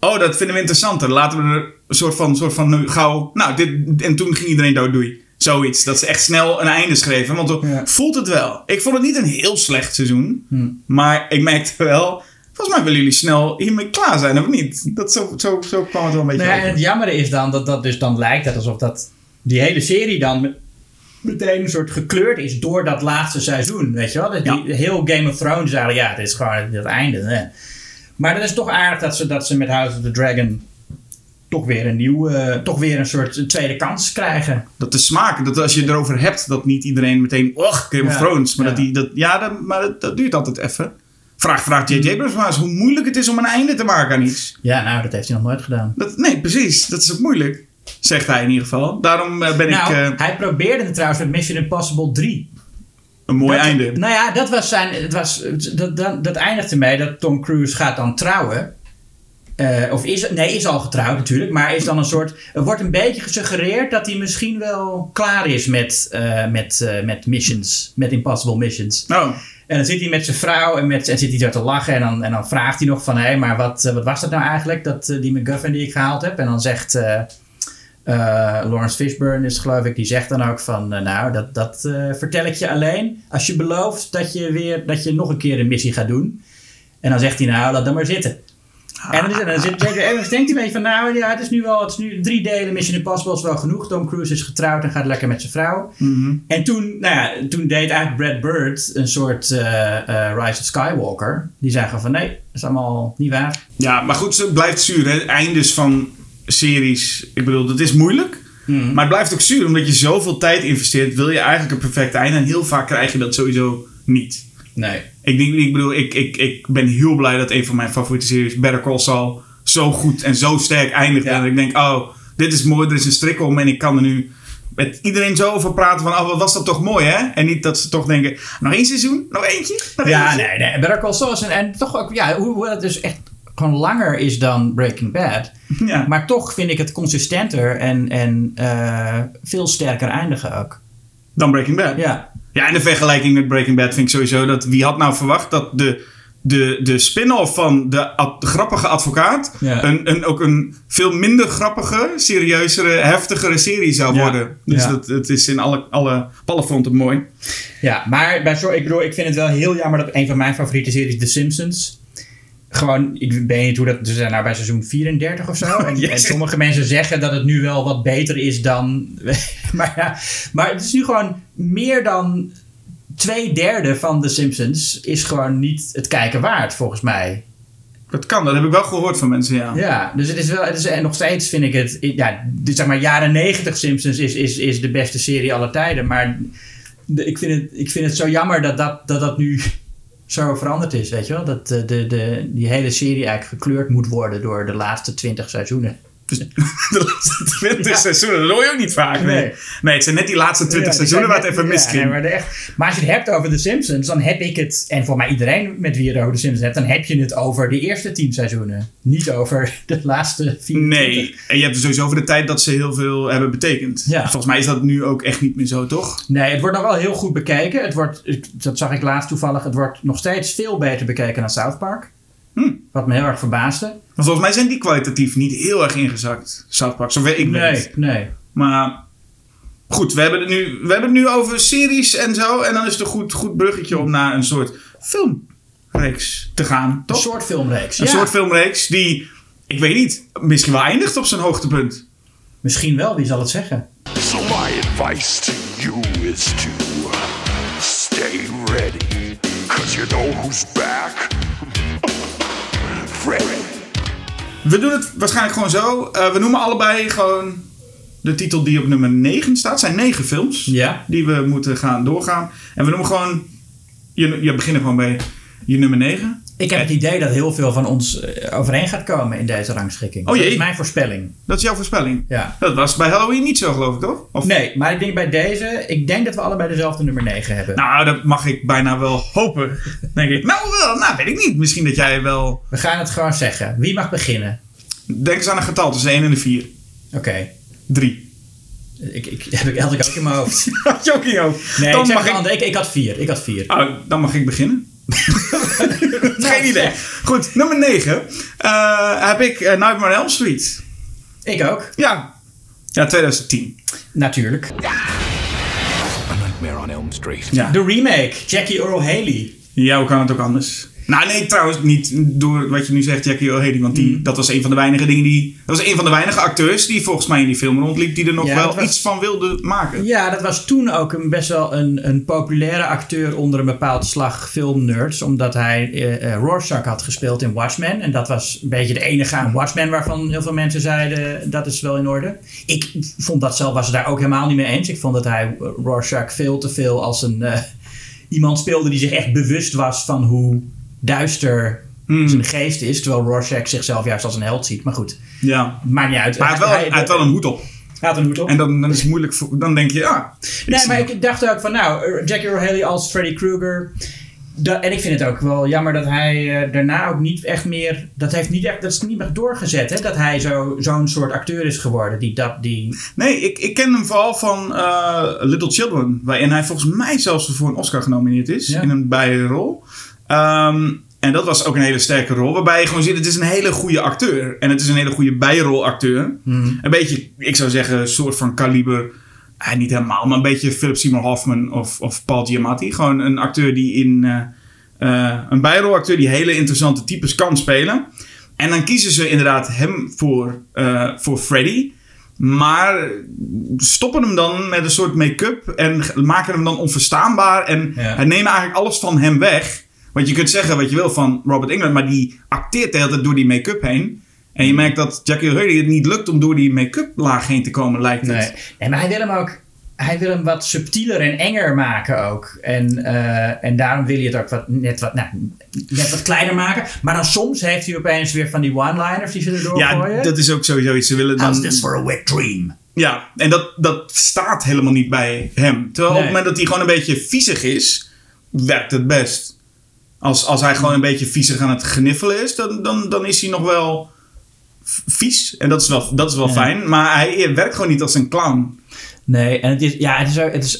B: Oh, dat vinden we interessanter. Laten we er een soort van, soort van nu gauw. Nou, dit. En toen ging iedereen dood, doei. Zoiets. Dat ze echt snel een einde schreven. Want
A: Ja.
B: voelt het wel. Ik vond het niet een heel slecht seizoen.
A: Hm.
B: Maar ik merkte wel. Volgens mij willen jullie snel hiermee klaar zijn, of niet? Dat zo, zo, zo kwam het wel een beetje
A: en
B: over.
A: het jammere is dan dat dat dus dan lijkt het alsof dat die hele serie dan met- meteen een soort gekleurd is door dat laatste seizoen. Weet je wel? Dat die, Heel Game of Thrones eigenlijk, ja, het is gewoon het, het einde. Hè. Maar dat is toch aardig dat ze, dat ze met House of the Dragon toch weer een nieuwe, toch weer een soort tweede kans krijgen.
B: Dat de smaak, dat als je het erover hebt, dat niet iedereen meteen, och, Game of
A: Ja.
B: Thrones. Maar
A: Ja.
B: dat die, dat, ja, dat, maar dat, dat duurt altijd even. Vraag, vraag J.J. Abrams maar eens hoe moeilijk het is om een einde te maken aan iets.
A: Ja, nou, dat heeft hij nog nooit gedaan.
B: Dat, nee, precies. Dat is ook moeilijk. Zegt hij in ieder geval. Daarom eh, ben
A: nou,
B: ik eh,
A: hij probeerde het trouwens met Mission Impossible 3.
B: een mooi
A: Dat-
B: einde.
A: Nou ja, dat was zijn. Het was, dat, dat, dat eindigt ermee dat Tom Cruise gaat dan trouwen. Eh, of is, nee, is al getrouwd natuurlijk. Maar is dan een soort. Er wordt een beetje gesuggereerd dat hij misschien wel klaar is met, eh, met, eh, met missions. Met impossible missions.
B: Oh,
A: En dan zit hij met zijn vrouw en, met, en zit hij daar te lachen. En dan, en dan vraagt hij nog van: hé, maar wat, wat was dat nou eigenlijk? Dat, die McGuffin die ik gehaald heb. En dan zegt. Lawrence Fishburne is geloof ik, die zegt dan ook van, nou, dat, dat vertel ik je alleen als je belooft dat je weer, dat je nog een keer een missie gaat doen. En dan zegt hij, nou, laat dan maar zitten. En dan, is, en dan zit denkt hij een beetje van, nou, ja, het is nu wel, het is nu drie delen Mission Impossible is wel genoeg. Tom Cruise is getrouwd en gaat lekker met zijn vrouw.
B: mhm.
A: En toen, nou ja, toen deed eigenlijk Brad Bird een soort eh, eh, Rise of Skywalker. Die zei gewoon van, nee, dat is allemaal niet waar.
B: Ja, maar goed, het blijft zuur. Hè? Eindes van series, ik bedoel, dat is moeilijk.
A: Mhm.
B: Maar het blijft ook zuur, omdat je zoveel tijd investeert, wil je eigenlijk een perfect einde. En heel vaak krijg je dat sowieso niet.
A: Nee.
B: Ik, denk, ik bedoel, ik, ik, ik ben heel blij dat een van mijn favoriete series, Better Call Saul, zo goed en zo sterk eindigt.
A: Ja.
B: En ik denk, oh, dit is mooi, er is een strik om en ik kan er nu met iedereen zo over praten van, oh, wat was dat toch mooi, hè? En niet dat ze toch denken, nog één seizoen? Nog eentje? Nog
A: Ja,
B: eentje?
A: nee, nee. Better Call Saul is een, en toch ook, ja, hoe, hoe het dus echt gewoon langer is dan Breaking Bad. (laughs)
B: Ja.
A: Maar toch vind ik het consistenter en, en eh, veel sterker eindigen ook.
B: Dan Breaking Bad.
A: Ja.
B: Ja, en de vergelijking met Breaking Bad vind ik sowieso dat wie had nou verwacht dat de, de, de spin-off van de, ad- de grappige advocaat
A: Ja.
B: een, een, ook een veel minder grappige, serieuzere, heftigere serie zou
A: Ja.
B: worden. Dus
A: Ja.
B: dat, het is in alle, alle, op alle fronten mooi.
A: Ja, maar bij, ik bedoel, ik vind het wel heel jammer dat een van mijn favoriete series, The Simpsons. Gewoon, ik weet niet hoe dat. Ze zijn nou bij seizoen 34 of zo. (laughs) En, sommige mensen zeggen dat het nu wel wat beter is dan. (laughs) Maar ja, maar het is nu gewoon meer dan twee derde van The Simpsons is gewoon niet het kijken waard, volgens mij.
B: Dat kan, dat heb ik wel gehoord van mensen, ja.
A: Ja, dus het is wel, het is, en nog steeds vind ik het, ja, de, zeg maar jaren 90 Simpsons is, is, is de beste serie aller tijden. Maar de, ik, vind het, ik vind het zo jammer dat dat, dat, dat nu zo veranderd is, weet je wel? Dat de, de, de, die hele serie eigenlijk gekleurd moet worden door de laatste 20 seizoenen.
B: Dus (laughs) de laatste 20
A: Ja.
B: seizoenen, dat hoor je ook niet vaak. Nee,
A: Nee.
B: nee. het zijn net die laatste 20
A: Ja, die
B: seizoenen waar het even misging.
A: ja, maar, de echt, maar als je het hebt over The Simpsons, dan heb ik het, en voor mij iedereen met wie je het over The Simpsons hebt, dan heb je het over de eerste 10 seizoenen. Niet over de laatste 24.
B: Nee, en je hebt het sowieso over de tijd dat ze heel veel hebben betekend.
A: Ja.
B: Volgens mij is dat nu ook echt niet meer zo, toch?
A: Nee, het wordt nog wel heel goed bekeken. Het wordt, dat zag ik laatst toevallig. Het wordt nog steeds veel beter bekeken dan South Park.
B: Hm.
A: Wat me heel erg verbaasde.
B: Maar volgens mij zijn die kwalitatief niet heel erg ingezakt, South Park, zover ik
A: nee,
B: weet.
A: nee.
B: Maar goed, we hebben, het nu, we hebben het nu over series en zo. En dan is het een goed, goed bruggetje om naar een soort filmreeks te gaan,
A: Een
B: toch?
A: soort filmreeks.
B: Een
A: ja.
B: soort filmreeks die, ik weet niet, misschien wel eindigt op zijn hoogtepunt.
A: Misschien wel, wie zal het zeggen?
C: So my advice to you is to stay ready. Cause you know who's back.
B: We doen het waarschijnlijk gewoon zo. Eh, we noemen allebei gewoon de titel die op nummer 9 staat. Het zijn negen films
A: Ja.
B: die we moeten gaan doorgaan. En we noemen gewoon, je, je beginnen gewoon bij je nummer 9.
A: Ik heb het idee dat heel veel van ons eh, overeen gaat komen in deze rangschikking.
B: Oh jee.
A: Dat is mijn voorspelling.
B: Dat is jouw voorspelling.
A: Ja.
B: Dat was bij Halloween niet zo, geloof ik, toch? Of,
A: Nee, maar ik denk bij deze, ik denk dat we allebei dezelfde nummer 9 hebben.
B: Nou, dat mag ik bijna wel hopen, denk ik. Nou, wel, nou, weet ik niet. Misschien dat jij wel...
A: We gaan het gewoon zeggen. Wie mag beginnen?
B: Denk eens aan een getal tussen 1 en de 4.
A: Oké.
B: 3.
A: Ik, ik, (laughs) heb ik, had ik ook in mijn hoofd. (laughs)
B: Had je ook in je hoofd?
A: Nee,
B: dan,
A: ik, zeg
B: mag
A: een
B: ik,
A: ander. ik, ik had vier. Ik had vier.
B: oh, dan mag ik beginnen. (laughs) Geen idee.
A: zeg.
B: Goed, nummer 9. heb ik eh, Nightmare on Elm Street.
A: Ik ook.
B: Ja. Ja, 2010.
A: Natuurlijk.
C: A Nightmare on Elm Street.
B: Ja.
A: De remake. Jackie Earl Haley.
B: Ja, hoe kan het ook anders? Nou, nee, trouwens niet door wat je nu zegt, Jackie O'Haley. Want die, dat was een van de weinige dingen die... Dat was een van de weinige acteurs die volgens mij in die film rondliep... die er nog
A: Ja,
B: wel
A: was-
B: iets van wilde maken.
A: Ja, dat was toen ook een, best wel een, een populaire acteur onder een bepaald slag filmnerds. Omdat hij eh, eh, Rorschach had gespeeld in Watchmen. En dat was een beetje de enige aan Watchmen waarvan heel veel mensen zeiden dat is wel in orde. Ik vond dat zelf, was het daar ook helemaal niet mee eens. Ik vond dat hij eh, Rorschach veel te veel als een eh, iemand speelde die zich echt bewust was van hoe duister
B: Hmm.
A: zijn geest is. Terwijl Rorschach zichzelf juist als een held ziet. Maar goed,
B: Ja.
A: maakt niet uit.
B: Maar hij had wel, hij had wel een hoed op.
A: hij had een hoed op.
B: En dan, dan is het moeilijk... Voor, dan denk je, ja...
A: Nee, maar ik dacht ook van, nou, Jackie Earl Haley als Freddy Krueger. En ik vind het ook wel jammer dat hij eh, daarna ook niet echt meer. Dat heeft niet echt. Dat is niet meer doorgezet, hè? Dat hij zo, zo'n soort acteur is geworden. Die dat. Die,
B: Nee, ik, ik ken hem vooral van eh, Little Children. Waarin hij volgens mij zelfs voor een Oscar genomineerd is.
A: Ja.
B: In een bijrol. Ehm, en dat was ook een hele sterke rol. Waarbij je gewoon ziet, het is een hele goede acteur. En het is een hele goede bijrolacteur. Een beetje, ik zou zeggen, een soort van kaliber. eh, niet helemaal, maar een beetje Philip Seymour Hoffman of, of Paul Giamatti. Gewoon een acteur die in... eh, eh, een bijrolacteur die hele interessante types kan spelen. En dan kiezen ze inderdaad hem voor, eh, voor Freddy. Maar stoppen hem dan met een soort make-up en maken hem dan onverstaanbaar. En
A: Ja.
B: en nemen eigenlijk alles van hem weg. Want je kunt zeggen wat je wil van Robert England, maar die acteert de hele tijd door die make-up heen. En je merkt dat Jackie O'Haley het niet lukt om door die make-up laag heen te komen, lijkt het.
A: nee. nee, maar hij wil hem ook. Hij wil hem wat subtieler en enger maken ook. En, eh, en daarom wil je het ook wat, net, wat, nou, net wat kleiner maken. Maar dan soms heeft hij opeens weer van die one-liners die ze erdoor
B: Ja,
A: gooien.
B: dat is ook sowieso iets. Ze willen dan,
A: How's this for a wet dream?
B: Ja, en dat, dat staat helemaal niet bij hem. Terwijl op het moment dat hij gewoon een beetje viezig is, werkt het best. Als, als hij gewoon een beetje viezig aan het gniffelen is, dan, dan, dan is hij nog wel vies. En dat is wel, dat is wel
A: Ja.
B: fijn. Maar hij werkt gewoon niet als een clown.
A: Nee, en het is, ja, het is, het is,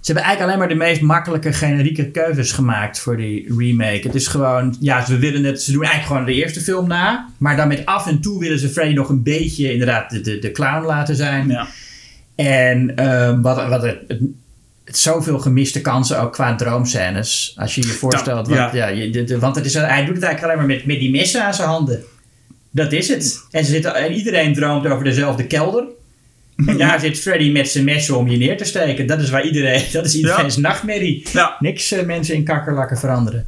A: ze hebben eigenlijk alleen maar de meest makkelijke generieke keuzes gemaakt voor die remake. Het is gewoon, ja, ze willen het, ze doen eigenlijk gewoon de eerste film na. Maar dan met af en toe willen ze Freddy nog een beetje inderdaad de, de, de clown laten zijn.
B: Ja.
A: En ehm, wat, wat het zoveel gemiste kansen ook qua droomscènes. Als je je voorstelt,
B: Ja,
A: wat, ja. je, de, de- want het is, hij doet het eigenlijk alleen maar met, met die messen aan zijn handen. Dat is het. En, ze zitten, en iedereen droomt over dezelfde kelder. En daar zit Freddy met zijn messen om je neer te steken. Dat is waar iedereen, (laughs) dat is iedereen's nachtmerrie.
B: Ja.
A: Niks eh, mensen in kakkerlakken veranderen.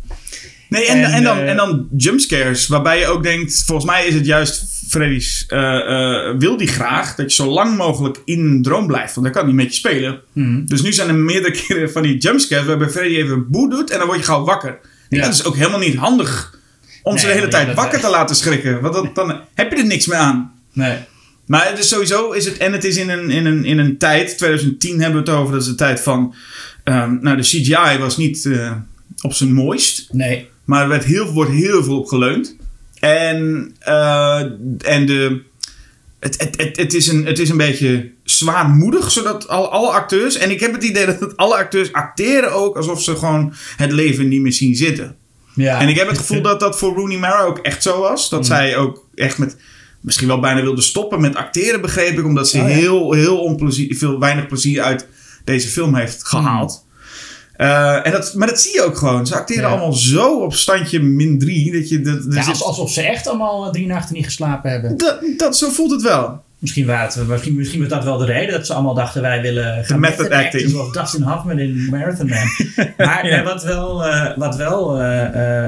B: Nee, en,
A: En,
B: en, dan,
A: eh,
B: en dan jumpscares, waarbij je ook denkt, volgens mij is het juist Freddy's, eh, wil die graag dat je zo lang mogelijk in een droom blijft, want dan kan hij met je spelen. Dus nu zijn er meerdere (laughs) keren van die jumpscares waarbij Freddy even boe doet en dan word je gauw wakker.
A: Ja.
B: Dat is ook helemaal niet handig om ze de hele tijd wakker te laten schrikken, want dat, dan heb je er niks meer aan.
A: Nee.
B: Maar het is sowieso is het, en het is in een, in een, in een tijd, 2010 hebben we het over, dat is de tijd van, ehm, nou de CGI was niet eh, op zijn mooist.
A: Nee.
B: Maar er werd heel, wordt heel veel op geleund. En, eh, en de, het, het, het, het, is een, het is een beetje zwaarmoedig, zodat al, alle acteurs... En ik heb het idee dat alle acteurs acteren ook alsof ze gewoon het leven niet meer zien zitten.
A: Ja.
B: En ik heb het gevoel dat dat voor Rooney Mara ook echt zo was.
A: Mm.
B: Dat zij ook echt met... Misschien wel bijna wilde stoppen met acteren, begreep ik. Omdat ze
A: Oh ja.
B: heel, heel onplezier, veel, weinig plezier uit deze film heeft gehaald. Eh, en dat, maar dat zie je ook gewoon. Ze acteren.
A: Ja.
B: allemaal zo op standje min 3. Dat je... Dat, er
A: Ja,
B: zit-
A: alsof ze echt allemaal eh, drie nachten niet geslapen hebben.
B: dat, dat, zo voelt het wel.
A: Misschien, waren het, misschien, misschien was dat wel de reden dat ze allemaal dachten wij willen gaan
B: method
A: method acten,
B: acting.
A: Zoals Dustin Hoffman in Marathon Man. (laughs) Maar eh, wat, wel, wat, wel,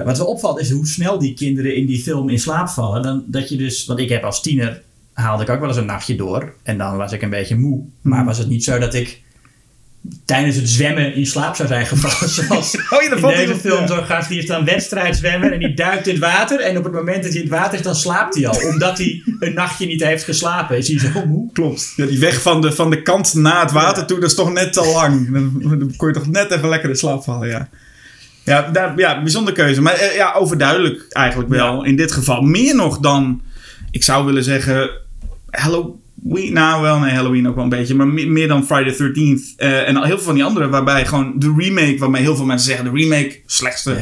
A: wat wel opvalt is hoe snel die kinderen in die film in slaap vallen. Dan, dat je dus, want ik heb als tiener haalde ik ook wel eens een nachtje door. En dan was ik een beetje moe. Maar was het niet zo dat ik tijdens het zwemmen in slaap zou zijn gevallen. (laughs) Zoals
B: Oh ja,
A: in deze film
B: ja.
A: zo gaat hij is dan wedstrijd zwemmen en die duikt in het water. En op het moment dat hij in het water is, dan slaapt hij al. Omdat hij een nachtje niet heeft geslapen. Is hij zo moe.
B: Klopt. Ja, die weg van de, van de kant naar het water toe, dat is toch net te lang. Dan, dan kon je toch net even lekker in slaap vallen, ja. Ja, daar, ja bijzonder keuze. Maar eh, ja, overduidelijk eigenlijk wel. In dit geval meer nog dan, ik zou willen zeggen, Halloween. Nou, wel, nee, Halloween ook wel een beetje. Maar me- meer dan Friday the 13th. eh, en al heel veel van die andere, waarbij gewoon de remake, waarmee heel veel mensen zeggen, de remake, slechtste.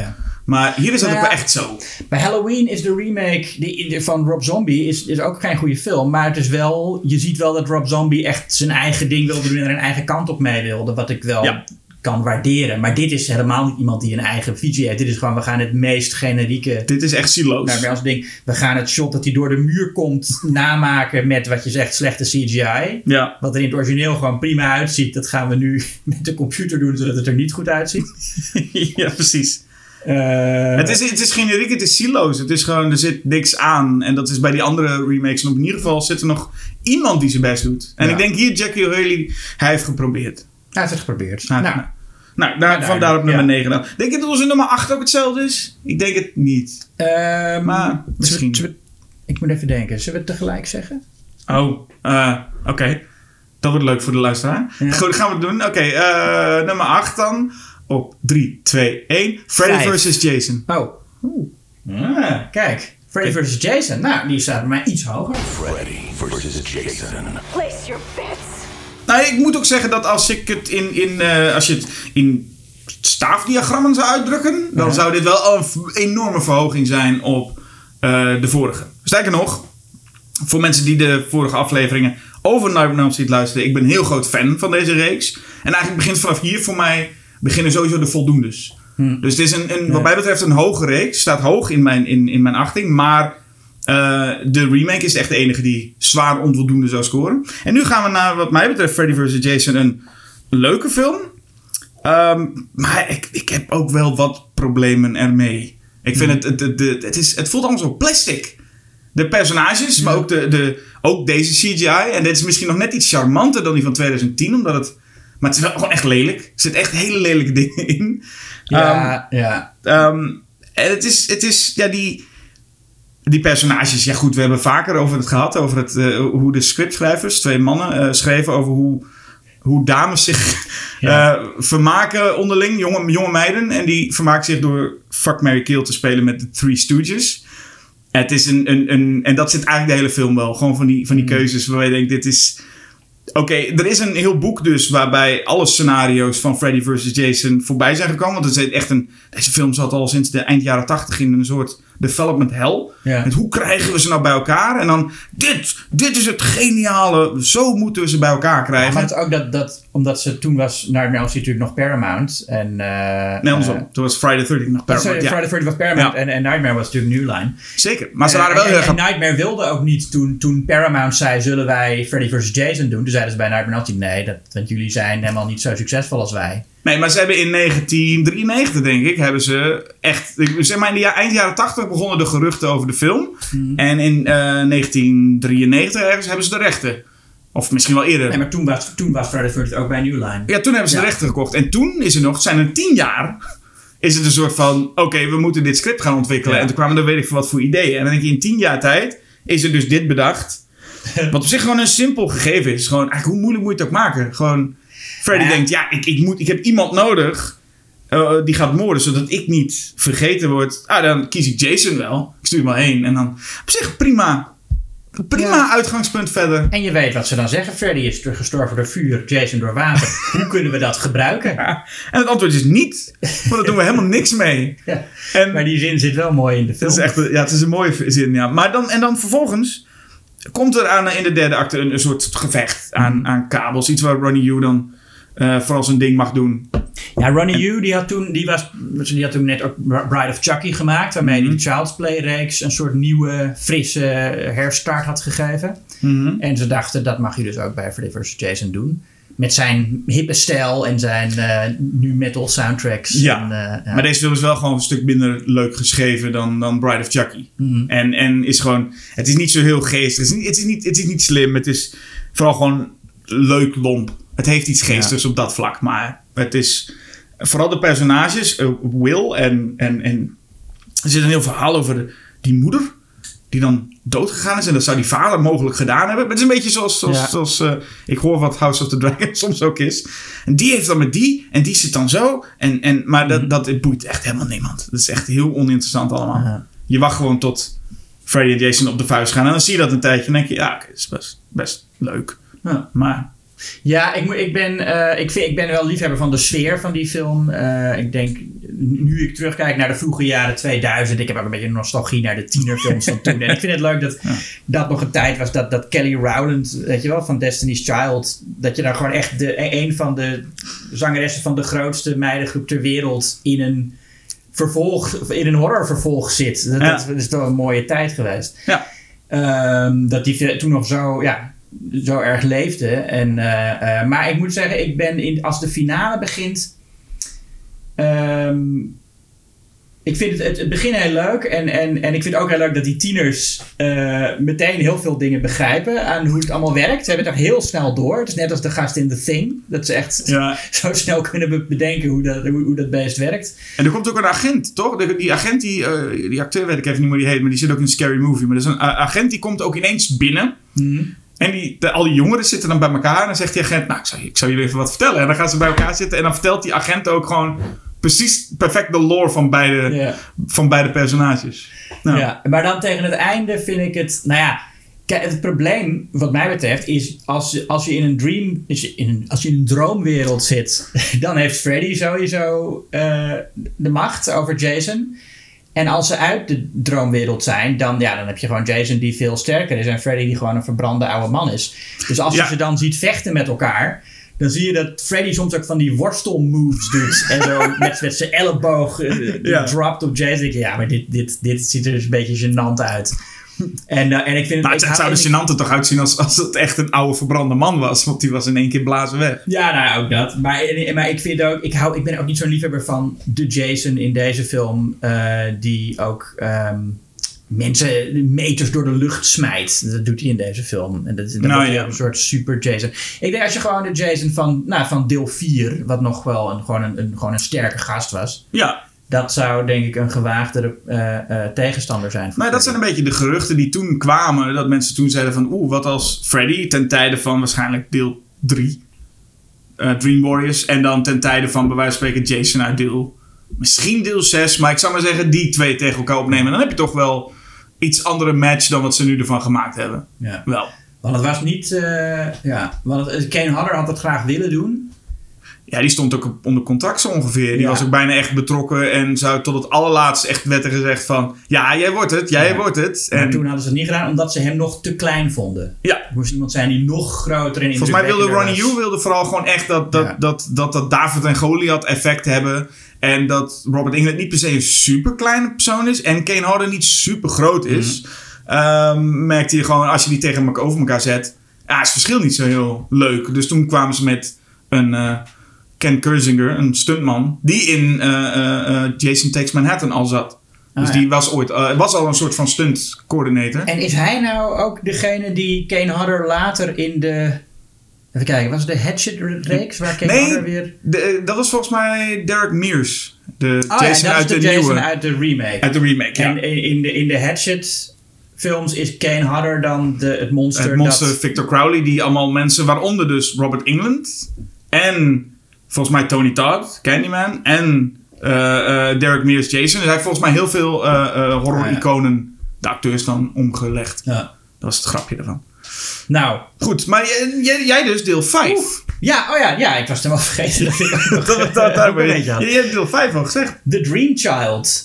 B: Maar hier is dat
A: Nou
B: ook wel echt zo.
A: Bij Halloween is de remake die, die van Rob Zombie is, is ook geen goede film. Maar het is wel, je ziet wel dat Rob Zombie echt zijn eigen ding wilde doen en er een eigen kant op mee wilde. Wat ik wel
B: Ja.
A: Kan waarderen. Maar dit is helemaal niet iemand die een eigen visie heeft. Dit is gewoon, we gaan het meest generieke
B: Dit is echt siloos.
A: Nou, ons ding, we gaan het shot dat hij door de muur komt namaken met wat je zegt slechte CGI.
B: Ja.
A: Wat er in het origineel gewoon prima uitziet, dat gaan we nu (laughs) met de computer doen zodat het er niet goed uitziet. (laughs)
B: ja, precies.
A: Eh,
B: Het is, het is generiek, het is siloos. Het is gewoon, er zit niks aan. En dat is bij die andere remakes. En op in ieder geval zit er nog iemand die zijn best doet. En
A: Ja.
B: ik denk hier, Jackie O'Haley, hij heeft geprobeerd.
A: hij heeft het geprobeerd.
B: Nou,
A: nou,
B: daar, vandaar op nummer
A: ja.
B: 9 dan. Denk je dat onze nummer 8 ook hetzelfde is? Ik denk het niet.
A: ehm,
B: Maar misschien.
A: zullen we- zullen we- ik moet even denken. Zullen we het tegelijk zeggen?
B: Oh, eh, oké. Dat wordt leuk voor de luisteraar.
A: Ja.
B: Goed, gaan we het doen. Oké, eh, nummer 8 dan. Op 3, 2, 1. Freddy
A: Vijf.
B: vs. Jason.
A: Oh. Oeh. Kijk. Freddy vs. Jason. Nou, die staat bij mij iets hoger.
C: Freddy versus Jason.
D: Place your bets.
B: Nou, ik moet ook zeggen dat als ik het in, in eh, als je het in staafdiagrammen zou uitdrukken, dan
A: Ja.
B: zou dit wel een enorme verhoging zijn op eh, de vorige. Sterker nog, voor mensen die de vorige afleveringen over Nightmare Street luisteren, ik ben een heel groot fan van deze reeks. En eigenlijk begint vanaf hier voor mij beginnen sowieso de voldoendes. Dus het is een, een, wat mij betreft een hoge reeks. Staat hoog in mijn, in, in mijn achting. Maar eh, de remake is echt de enige die zwaar onvoldoende zou scoren. En nu gaan we naar, wat mij betreft, Freddy vs. Jason. Een leuke film. Ehm, maar ik, ik heb ook wel wat problemen ermee. Ik vind het, het, het, het, het, is, het voelt allemaal zo plastic. De personages, maar ook, de, de, ook deze CGI. En dit is misschien nog net iets charmanter dan die van 2010. Omdat het, maar het is wel gewoon echt lelijk. Er zitten echt hele lelijke dingen in. Ehm,
A: Ja, ja.
B: Ehm, en het is, het is, ja, die, die personages, ja goed, we hebben vaker over het gehad, over het, eh, hoe de scriptschrijvers, twee mannen, eh, schreven over hoe, hoe dames zich (laughs)
A: Ja.
B: eh, vermaken onderling, jonge, jonge meiden. En die vermaken zich door Fuck, Mary Kill te spelen met de Three Stooges. Het is een, een, een, en dat zit eigenlijk de hele film wel. Gewoon van die, van die keuzes waar je denkt, dit is... Oké, er is een heel boek dus waarbij alle scenario's van Freddy vs. Jason voorbij zijn gekomen. Want het is echt een, deze film zat al sinds de eind jaren tachtig in een soort development hell.
A: Ja.
B: Hoe krijgen we ze nou bij elkaar? En dan, dit, dit is het geniale. Zo moeten we ze bij elkaar krijgen.
A: Maar het ook dat, dat, omdat ze toen was, Nightmare on Elm Street natuurlijk nog Paramount. En, eh,
B: nee, andersom.
A: eh,
B: Toen was Friday the 13th nog
A: Oh, sorry,
B: Paramount. Ja,
A: Friday the 13th was Paramount
B: Ja.
A: en, en Nightmare was natuurlijk New Line.
B: zeker. Maar ze
A: Eh,
B: waren wel
A: en,
B: heel
A: en, Nightmare wilde ook niet toen, toen Paramount zei: zullen wij Freddy vs. Jason doen? Toen zeiden ze bij Nightmare on nee, dat, want jullie zijn helemaal niet zo succesvol als wij.
B: Nee, maar ze hebben in 1993, denk ik, hebben ze echt... Zeg maar in de ja- eind jaren 80 begonnen de geruchten over de film.
A: Mhm.
B: En in eh, 1993 ergens hebben ze de rechten. Of misschien wel eerder.
A: Nee, maar toen was, toen was Friday the 13th ook bij New Line.
B: Ja, toen hebben ze
A: Ja.
B: de rechten gekocht. En toen is er nog, zijn er tien jaar, is het een soort van, oké, we moeten dit script gaan ontwikkelen.
A: Ja.
B: En toen kwamen er weet ik veel wat voor ideeën. En dan denk je, in tien jaar tijd is er dus dit bedacht. (laughs) Wat op zich gewoon een simpel gegeven is. Gewoon, eigenlijk, hoe moeilijk moet je het ook maken? Gewoon, Freddy
A: Ja.
B: denkt, ja, ik, ik, moet, ik heb iemand nodig eh, die gaat moorden, zodat ik niet vergeten word. Ah, dan kies ik Jason wel. Ik stuur hem wel heen. En dan, op zich prima. Prima
A: Ja.
B: uitgangspunt verder.
A: En je weet wat ze dan zeggen: Freddy is gestorven door vuur, Jason door water. (laughs) Hoe kunnen we dat gebruiken?
B: Ja. En het antwoord is niet. Want daar doen we helemaal niks mee. (laughs)
A: Ja.
B: En
A: Maar die zin zit wel mooi in de film.
B: Het is echt, ja, het is een mooie zin, ja. Maar dan, en dan vervolgens komt er aan, in de derde acte een, een soort gevecht aan, aan kabels. Iets waar Ronnie Yu dan eh, vooral zijn ding mag doen.
A: Ja, Ronnie Yu die had, toen, die, was, die had toen net ook Bride of Chucky gemaakt. Waarmee
B: Mhm.
A: de Child's Play reeks een soort nieuwe, frisse herstart had gegeven. En ze dachten, dat mag je dus ook bij vs. Jason doen. Met zijn hippe stijl en zijn eh nu metal soundtracks.
B: Ja.
A: En, eh, ja.
B: Maar deze film is wel gewoon een stuk minder leuk geschreven dan, dan Bride of Chucky.
A: Mhm.
B: En, en is gewoon, het is niet zo heel geestig. Het is niet, het is niet, het is niet slim. Het is vooral gewoon leuk lomp. Het heeft iets geestigs op dat vlak. Maar het is... Vooral de personages, eh, Will en, en, en... Er zit een heel verhaal over de- die moeder. Die dan doodgegaan is. En dat zou die vader mogelijk gedaan hebben. Maar het is een beetje zoals... zoals,
A: Ja.
B: zoals eh, ik hoor wat House of the Dragon (laughs) soms ook is. En die heeft dan met die. En die zit dan zo. En, en, maar dat, dat het boeit echt helemaal niemand. Dat is echt heel oninteressant allemaal.
A: Ja.
B: Je wacht gewoon tot Freddy en Jason op de vuist gaan. En dan zie je dat een tijdje. En dan denk je, ja, oké, dat is best, best leuk.
A: Ja.
B: Maar
A: Ja, ik, ik, ben, eh, ik, vind, ik ben wel liefhebber van de sfeer van die film. Eh, ik denk, nu ik terugkijk naar de vroege jaren 2000, ik heb ook een beetje nostalgie naar de tienerfilms van toen. En ik vind het leuk dat (laughs) dat nog een tijd was dat, dat Kelly Rowland, weet je wel, van Destiny's Child, dat je daar gewoon echt de, een van de zangeressen van de grootste meidengroep ter wereld in een vervolg, in een horrorvervolg zit. Dat,
B: Ja.
A: dat is toch een mooie tijd geweest.
B: ja,
A: Ehm, dat die toen nog zo, ja, zo erg leefde. En, eh, eh, maar ik moet zeggen, ik ben in, als de finale begint. ehm, ik vind het, het, begin heel leuk. En, en, en ik vind het ook heel leuk dat die tieners eh, meteen heel veel dingen begrijpen aan hoe het allemaal werkt. Ze hebben het ook heel snel door. Het is net als de gast in The Thing. Dat ze echt
B: ja. (laughs)
A: zo snel kunnen be- bedenken hoe dat, hoe, hoe dat beest werkt.
B: En er komt ook een agent, toch? De- Die agent, die, die acteur weet ik even niet hoe die heet, maar die zit ook in een scary movie. Maar dat is een agent die komt ook ineens binnen. En die, de- al die jongeren zitten dan bij elkaar. En dan zegt die agent, nou, ik zou, ik zou jullie even wat vertellen. En dan gaan ze bij elkaar zitten. En dan vertelt die agent ook gewoon precies perfect de lore van beide, van beide personages. Nou,
A: Ja, maar dan tegen het einde vind ik het. Nou ja, kijk, het probleem, wat mij betreft, is als, je- als je in een dream. Als je in een, als je in een droomwereld zit, (laughs) dan heeft Freddy sowieso eh, de macht over Jason. En als ze uit de droomwereld zijn, dan, ja, dan heb je gewoon Jason die veel sterker is en Freddy die gewoon een verbrande oude man is. Dus als
B: Ja.
A: je ze dan ziet vechten met elkaar, dan zie je dat Freddy soms ook van die worstelmoves doet. en zo (laughs) met, met zijn elleboog
B: Ja.
A: dropt op Jason. Ja, maar dit, dit, dit ziet er dus een beetje gênant uit. (laughs) En, eh, en ik vind
B: Maar
A: ik
B: het, zou er
A: ik-
B: gênant er toch uitzien als, als het echt een oude verbrande man was. Want die was in één keer blazen weg.
A: Ja, nou ja, ook dat. Maar, maar ik vind ook, ik, hou, ik ben ook niet zo'n liefhebber van de Jason in deze film, eh, die ook ehm, mensen meters door de lucht smijt. Dat doet hij in deze film. En dat is
B: Nou, ja.
A: een soort super Jason. Ik denk als je gewoon de Jason van, nou, van deel 4, wat nog wel een, gewoon, een, een, gewoon een sterke gast was,
B: Ja,
A: dat zou denk ik een gewaagdere eh, eh, tegenstander zijn.
B: Nou, dat zijn een beetje de geruchten die toen kwamen. Dat mensen toen zeiden van... Oeh, wat als Freddy ten tijde van waarschijnlijk deel 3. eh, Dream Warriors. En dan ten tijde van bij wijze van spreken Jason uit deel... Misschien deel 6. Maar ik zou maar zeggen die twee tegen elkaar opnemen. Dan heb je toch wel iets andere match dan wat ze nu ervan gemaakt hebben.
A: Ja.
B: Wel.
A: Want het was niet, ja, want Kane Hodder had het graag willen doen.
B: Ja, die stond ook onder contract zo ongeveer. Die
A: Ja.
B: was ook bijna echt betrokken. En zou tot het allerlaatst echt werd er gezegd van... Ja, jij wordt het. Jij
A: Ja.
B: wordt het.
A: Maar
B: En
A: toen hadden ze het niet gedaan omdat ze hem nog te klein vonden.
B: ja,
A: Er moest iemand zijn die nog groter en
B: Volgens mij wilde Ronnie Yu wilde vooral gewoon echt dat dat,
A: Ja.
B: dat, dat, dat David en Goliath effect hebben. En dat Robert England niet per se een super kleine persoon is. En Kane Hodder niet super groot is. Ehm, merkte je gewoon als je die tegen elkaar over elkaar zet. Ja, is het verschil niet zo heel leuk. Dus toen kwamen ze met een eh, Ken Kersinger, een stuntman. Die in eh, eh, eh, Jason Takes Manhattan al zat.
A: Ah,
B: dus
A: ja.
B: die was ooit was al een soort van stunt coördinator.
A: En is hij nou ook degene die Kane Hodder later in de... Even kijken, was het de Hatchet-reeks waar Kane
B: Nee,
A: Hodder weer...
B: de- dat was volgens mij Derek Mears. De
A: Oh ja,
B: Jason
A: dat
B: uit
A: is
B: de,
A: de Jason
B: nieuwe.
A: uit de remake.
B: Uit de remake, ja.
A: En in, de, in de Hatchet-films is Kane Hodder dan de, het monster,
B: het monster
A: dat...
B: Victor Crowley, die allemaal mensen, waaronder dus Robert England en volgens mij Tony Todd, Candyman en eh, eh, Derek Mears Jason. Dus hij heeft volgens mij heel veel eh, eh, horror-iconen, de acteurs dan, omgelegd.
A: Ja.
B: Dat was het grapje ervan.
A: Nou,
B: Goed, maar jij, dus deel 5.
A: ja, oh ja, ja, ik was het helemaal (laughs) vergeten dat ik ook nog,
B: Dat, (laughs) dat, dat,
A: een had.
B: je hebt deel 5 al gezegd.
A: The Dream Child.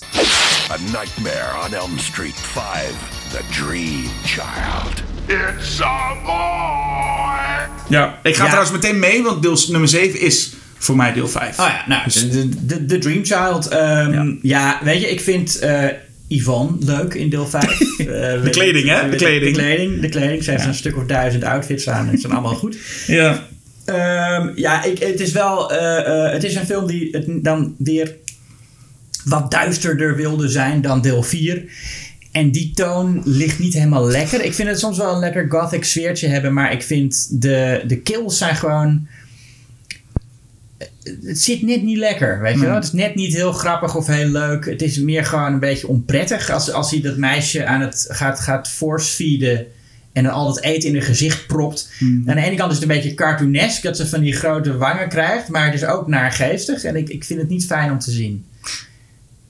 C: A Nightmare on Elm Street 5. The Dream Child. It's a boy!
B: Ja, ik ga
A: Ja.
B: trouwens meteen mee, want deel nummer 7 is voor mij deel 5.
A: Oh ja, nou, de, de, de Dream Child. ehm, ja. weet je, ik vind eh, Yvonne leuk in deel 5. (laughs) de
B: kleding, hè? De kleding.
A: De kleding, de kleding. Ze heeft een stuk of duizend outfits aan en ze zijn allemaal goed.
B: Ja.
A: Ehm, ja, ik, het is wel... eh, eh, het is een film die het dan weer wat duisterder wilde zijn dan deel 4. En die toon ligt niet helemaal lekker. Ik vind het soms wel een lekker gothic sfeertje hebben, maar ik vind de, de kills zijn gewoon... het zit net niet lekker, weet je wel.
B: Nee.
A: Het is net niet heel grappig of heel leuk. Het is meer gewoon een beetje onprettig als, als hij dat meisje aan het gaat, gaat force-feeden en dan al dat eten in haar gezicht propt.
B: Hmm.
A: Aan de ene kant is het een beetje cartoonesk dat ze van die grote wangen krijgt, maar het is ook naargeestig en ik, ik vind het niet fijn om te zien.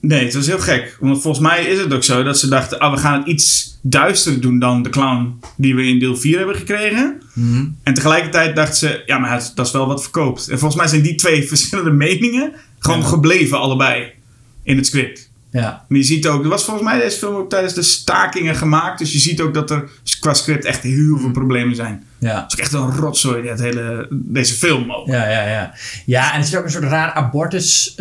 B: Nee, het was heel gek. Want volgens mij is het ook zo dat ze dachten... Ah, we gaan het iets duisterder doen dan de clown die we in deel 4 hebben gekregen. En tegelijkertijd dachten ze... Ja, maar het- dat is wel wat verkoopt. En volgens mij zijn die twee (laughs) verschillende meningen... gewoon
A: Ja.
B: gebleven allebei in het script.
A: Ja.
B: Maar je ziet ook... Er was volgens mij deze film ook tijdens de stakingen gemaakt. Dus je ziet ook dat er qua script echt heel veel problemen zijn.
A: Ja.
B: Het is ook echt een rotzooi, het hele, deze film ook.
A: Ja, ja, ja. Ja, en er zit ook een soort raar abortus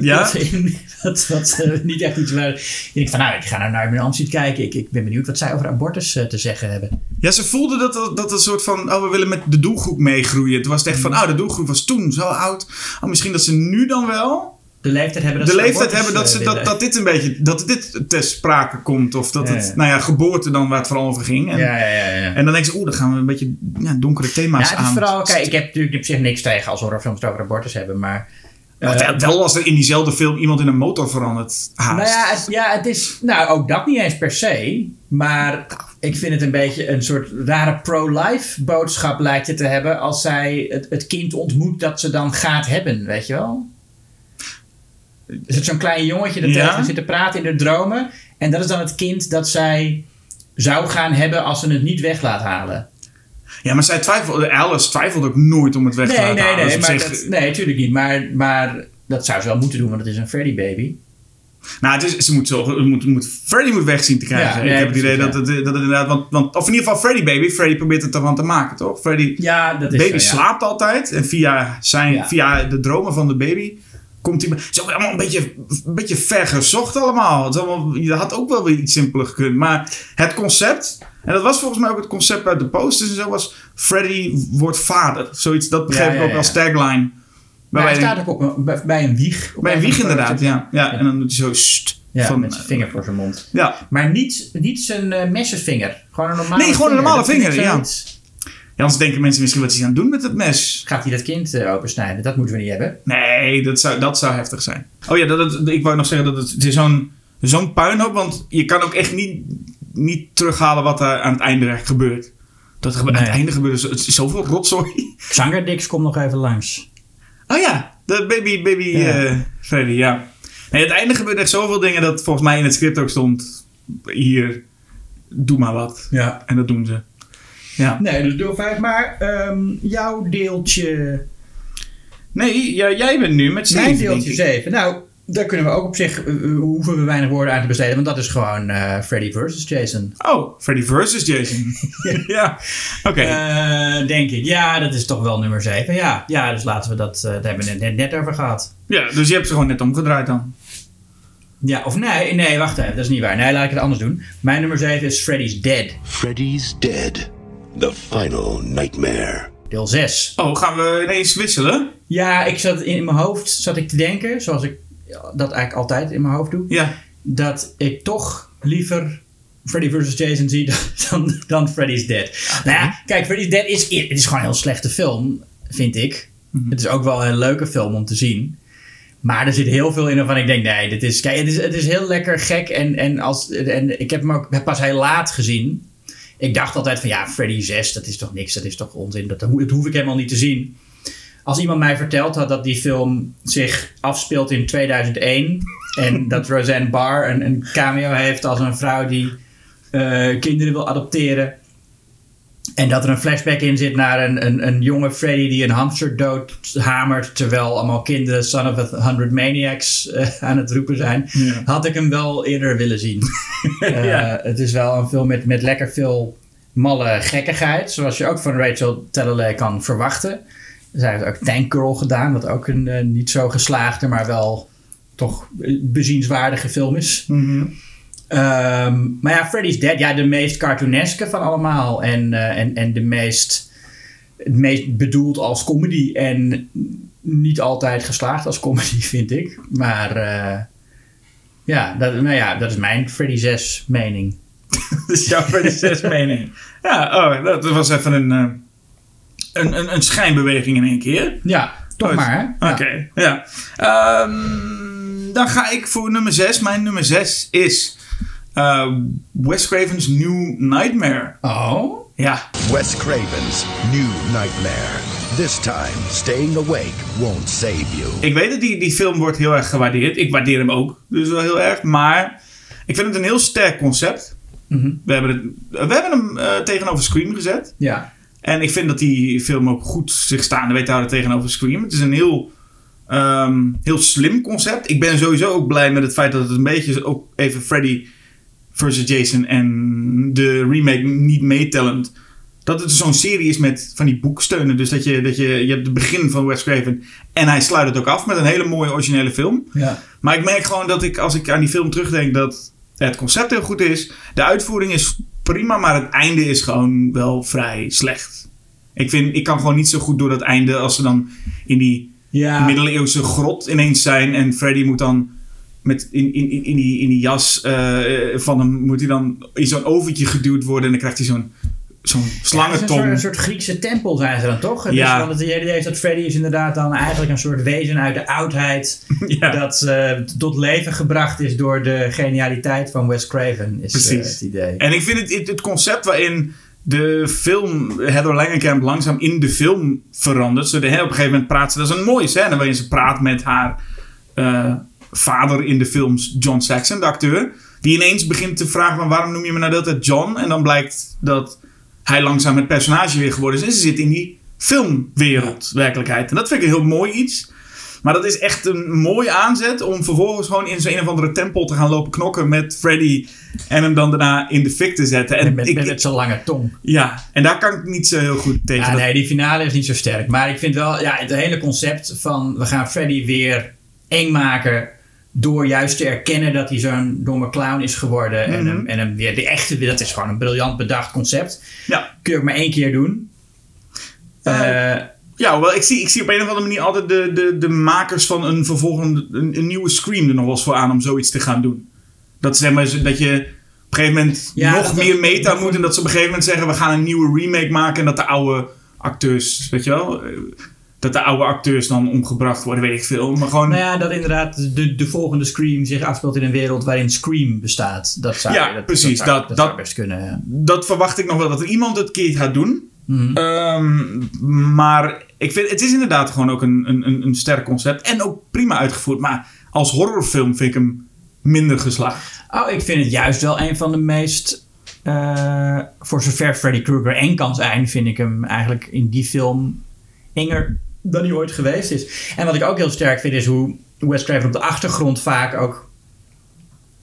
B: Ja? (laughs)
A: in. Wat, wat eh, niet echt iets waar... Ik denk van, nou, ik ga nou naar mijn Amsterdam kijken. Ik, ik ben benieuwd wat zij over abortus eh, te zeggen hebben.
B: Ja, ze voelden dat dat dat een soort van, oh, we willen met de doelgroep meegroeien. Toen was het echt van, oh, de doelgroep was toen zo oud. Oh, misschien dat ze nu dan wel
A: De leeftijd hebben dat
B: de
A: ze
B: leeftijd hebben dat,
A: eh,
B: ze, dat, dat dit een beetje, dat dit ter sprake komt. Of dat
A: Ja,
B: het,
A: ja.
B: nou ja, geboorte dan waar het vooral over ging. En,
A: Ja, ja, ja. ja.
B: en dan denken ze, oeh, dan gaan we een beetje ja, donkere thema's aan.
A: vooral... Kijk, ik heb natuurlijk op zich niks tegen als horrorfilms het over abortus hebben, maar... Eh,
B: wel- als er in diezelfde film iemand in een motor verandert. Haast.
A: Nou ja het, ja, het is... Nou, ook dat niet eens per se. Maar ik vind het een beetje een soort rare pro-life boodschap lijkt het te hebben... als zij het, het kind ontmoet dat ze dan gaat hebben, weet je wel? Is het zo'n klein jongetje dat
B: Ja.
A: zit te praten in de dromen... en dat is dan het kind dat zij zou gaan hebben als ze het niet weg laat halen.
B: Ja, maar zij twijfelde, Alice twijfelde ook nooit om het weg te
A: Nee,
B: laten
A: nee,
B: halen.
A: nee,
B: Dus
A: maar
B: zich-
A: dat, nee, natuurlijk niet. Maar, maar dat zou ze wel moeten doen, want het is een Freddy baby.
B: Nou, het is, ze moet zo, moet, moet, Freddy moet weg zien te krijgen.
A: Ja,
B: ik
A: nee,
B: heb het idee dat, het, dat het inderdaad... Want, want, of in ieder geval Freddy Baby. Freddy probeert het ervan te maken, toch? Freddy
A: Ja, dat is
B: baby
A: zo,
B: slaapt altijd. En via, zijn, via de dromen van de baby komt hij... Het is ook allemaal een beetje, een beetje ver gezocht allemaal. Het allemaal. Je had ook wel weer iets simpeler gekund. Maar het concept... En dat was volgens mij ook het concept uit de posters en zo. Was Freddy wordt vader. Zoiets, dat begreep
A: Ja,
B: ik
A: ja,
B: ook als tagline.
A: Maar hij staat ook op een, bij- een wieg.
B: Bij een wieg inderdaad, ja. ja. En dan doet hij zo... St,
A: Ja,
B: van,
A: met zijn vinger voor zijn mond.
B: Ja,
A: Maar niet, niet zijn eh messenvinger. Gewoon een normale
B: Nee, gewoon een normale vinger, ja.
A: zoiets.
B: Ja, anders denken mensen misschien wat ze aan het doen met het mes.
A: Gaat hij dat kind eh, opensnijden? Dat moeten we niet hebben.
B: Nee, dat zou, dat zou heftig zijn. Oh ja, dat, ik wou nog zeggen dat het, het is zo'n zo'n puinhoop. Want je kan ook echt niet, niet terughalen wat er aan het einde echt gebeurt. Dat er, Aan het einde gebeurt het is zoveel rotzooi. (laughs)
A: Xangerdix komt nog even langs.
B: Oh ja, de baby, baby
A: Ja.
B: eh, Freddy, ja. Nee, het einde gebeurt echt zoveel dingen dat volgens mij in het script ook stond... Hier, doe maar wat.
A: Ja.
B: En dat doen ze. Ja.
A: Nee, dus deel 5. Maar ehm, jouw deeltje...
B: Nee, ja, jij bent nu met zeven,
A: Mijn
B: denk
A: deeltje
B: ik.
A: 7. Nou, daar kunnen we ook op zich... eh, eh, hoeven we weinig woorden aan te besteden. Want dat is gewoon eh, Freddy versus Jason.
B: Oh, Freddy versus Jason. (laughs) (laughs) ja, oké.
A: Eh, denk ik. Ja, dat is toch wel nummer 7. Ja, ja dus laten we dat... eh, daar hebben we het net, net over gehad.
B: Ja, dus je hebt ze gewoon net omgedraaid dan.
A: Ja, of nee, nee, wacht even. Dat is niet waar. Nee, laat ik het anders doen. Mijn nummer 7 is Freddy's Dead.
C: Freddy's dead. The final nightmare.
A: Deel 6.
B: Oh, gaan we ineens wisselen?
A: Ja, ik zat in mijn hoofd zat ik te denken, zoals ik dat eigenlijk altijd in mijn hoofd doe,
B: Ja.
A: dat ik toch liever Freddy vs. Jason zie dan, dan, Freddy's Dead. Nou ja, kijk, Freddy's Dead is, het is gewoon een heel slechte film, vind ik. Het is ook wel een leuke film om te zien. Maar er zit heel veel in waarvan ik denk, nee, dit is, kijk, het is, het is heel lekker gek. En, en, als, en ik heb hem ook pas heel laat gezien. Ik dacht altijd van, ja, Freddy 6, dat is toch niks, dat is toch onzin. Dat, dat hoef ik helemaal niet te zien. Als iemand mij verteld had dat die film zich afspeelt in 2001... en (laughs) dat Roseanne Barr een, een cameo heeft als een vrouw die eh, kinderen wil adopteren... En dat er een flashback in zit naar een, een, een jonge Freddy die een hamster doodhamert. Terwijl allemaal kinderen Son of a Hundred Maniacs eh, aan het roepen zijn.
B: Ja.
A: Had ik hem wel eerder willen zien. (laughs) Eh,
B: Ja.
A: Het is wel een film met, met lekker veel malle gekkigheid. Zoals je ook van Rachel Talalay kan verwachten. Zij heeft ook Tank Girl gedaan. Wat ook een eh, niet zo geslaagde, maar wel toch bezienswaardige film is. Ehm, maar ja, Freddy's Dead, ja, de meest cartooneske van allemaal. En, eh, en, en de meest, het meest bedoeld als comedy. En niet altijd geslaagd als comedy, (laughs) vind ik. Maar eh, ja, dat, nou ja, dat is mijn Freddy 6 mening. (laughs)
B: Dat is jouw Freddy 6 mening. (laughs) Ja, oh, dat was even een, eh, een, een, een schijnbeweging in één keer.
A: Ja, Toch maar? Ja.
B: Oké, ja. Ehm, dan ga ik voor nummer 6. Mijn nummer 6 is eh, Wes Craven's New Nightmare.
A: Oh?
B: Ja,
D: Wes Craven's New Nightmare. This time, staying awake won't save you.
B: ik weet dat die, die film wordt heel erg gewaardeerd. Ik waardeer hem ook, dus wel heel erg. Maar ik vind het een heel sterk concept.
A: Mhm.
B: We hebben, het, we hebben hem eh, tegenover Scream gezet.
A: Ja.
B: En ik vind dat die film ook goed zich staande weet te houden tegenover Scream. Het is een heel, ehm, heel slim concept. Ik ben sowieso ook blij met het feit dat het een beetje ook even Freddy versus Jason en de remake niet meetellend. Dat het zo'n serie is met van die boeksteunen. Dus dat je, dat je, je hebt het begin van Wes Craven en hij sluit het ook af met een hele mooie originele film.
A: Ja.
B: Maar ik merk gewoon dat ik, als ik aan die film terugdenk, dat het concept heel goed is. De uitvoering is prima, maar het einde is gewoon wel vrij slecht. Ik, vind, ik kan gewoon niet zo goed door dat einde als ze dan in die
A: Ja.
B: middeleeuwse grot ineens zijn. En Freddy moet dan met in, in, in, die, in die jas eh, van hem, moet hij dan in zo'n oventje geduwd worden. En dan krijgt hij zo'n zo'n
A: Ja, een
B: slangentong.
A: soort, een soort Griekse tempel zijn ze dan toch? Het
B: Ja.
A: is, want het idee is dat Freddy is inderdaad dan eigenlijk een soort wezen uit de oudheid. (laughs)
B: Ja.
A: Dat eh, tot leven gebracht is door de genialiteit van Wes Craven. Is eh,
B: Precies.
A: het idee.
B: En ik vind het, het, het concept waarin de film Heather Langenkamp langzaam in de film verandert. Zo de, hè, op een gegeven moment praat ze. Dat is een mooie scène waarin ze praat met haar vader in de films, John Saxon, de acteur. Die ineens begint te vragen: van, waarom noem je me nou dat John? En dan blijkt dat hij langzaam het personage weer geworden is. En ze zit in die filmwereld, werkelijkheid. En dat vind ik een heel mooi iets. Maar dat is echt een mooie aanzet om vervolgens gewoon in zo'n een of andere tempel te gaan lopen knokken met Freddy. En hem dan daarna in de fik te zetten. En,
A: met, met,
B: ik,
A: met, met zo'n lange tong.
B: ja, en daar kan ik niet zo heel goed tegen.
A: Ja,
B: Dat-
A: nee, die finale is niet zo sterk. Maar ik vind wel, ja, het hele concept van we gaan Freddy weer eng maken. Door juist te erkennen dat hij zo'n domme clown is geworden. en,
B: Mhm.
A: hem, en hem weer de echte, dat is gewoon een briljant bedacht concept.
B: ja.
A: Kun je ook maar één keer doen.
B: Eh,
A: Eh,
B: Ja, wel, ik zie, ik zie op een of andere manier altijd de, de, de makers van een vervolgende, een, een nieuwe Scream er nog wel eens voor aan om zoiets te gaan doen. Dat, zeg maar, dat je op een gegeven moment
A: Ja,
B: nog meer
A: dat-
B: meta
A: dat-
B: moet. En dat ze op een gegeven moment zeggen, we gaan een nieuwe remake maken. En dat de oude acteurs, weet je wel, eh, dat de oude acteurs dan omgebracht worden, weet ik veel. Maar gewoon,
A: nou ja, dat inderdaad de, de volgende Scream zich afspeelt in een wereld waarin Scream bestaat. Dat zou,
B: Ja,
A: dat,
B: precies,
A: Dat, zou,
B: dat-
A: dat
B: dat-
A: zou best kunnen. ja.
B: dat verwacht ik nog wel dat er iemand het keer gaat doen.
A: Mhm.
B: Ehm, maar ik vind, het is inderdaad gewoon ook een, een, een, een sterk concept. En ook prima uitgevoerd. Maar als horrorfilm vind ik hem minder geslaagd.
A: Oh, ik vind het juist wel een van de meest. eh, voor zover Freddy Krueger eng kan zijn, vind ik hem eigenlijk in die film enger dan hij ooit geweest is. En wat ik ook heel sterk vind, is hoe Wes Craven op de achtergrond vaak ook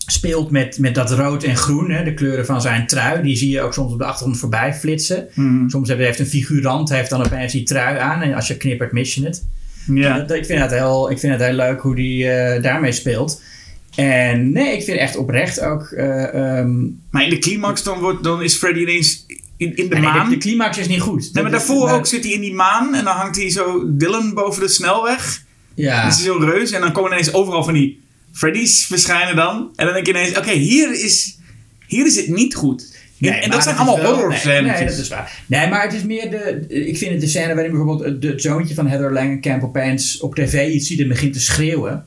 A: speelt met, met dat rood en groen, hè, de kleuren van zijn trui. Die zie je ook soms op de achtergrond voorbij flitsen. Soms heeft, heeft een figurant heeft dan opeens die trui aan en als je knippert mis je het.
B: Ja.
A: Dat- ik, vind het heel, ik vind het heel leuk hoe die eh, daarmee speelt. En nee, ik vind echt oprecht ook. eh, ehm,
B: Maar in de climax dan, wordt, dan is Freddy ineens in, in de
A: nee,
B: maan.
A: de, de climax is niet goed.
B: nee, maar daarvoor ook zit hij in die maan. En dan hangt hij zo Dylan boven de snelweg.
A: Ja.
B: Dan is zo'n reus. En dan komen ineens overal van die Freddy's verschijnen dan. En dan denk je ineens, oké, hier, is, hier is het niet goed. En- en dat zijn allemaal horror
A: nee. Nee, dat is waar. Nee, maar het is meer de... Ik vind het de scène waarin bijvoorbeeld het- het zoontje van Heather Langenkamp opeens op tv iets ziet en begint te schreeuwen.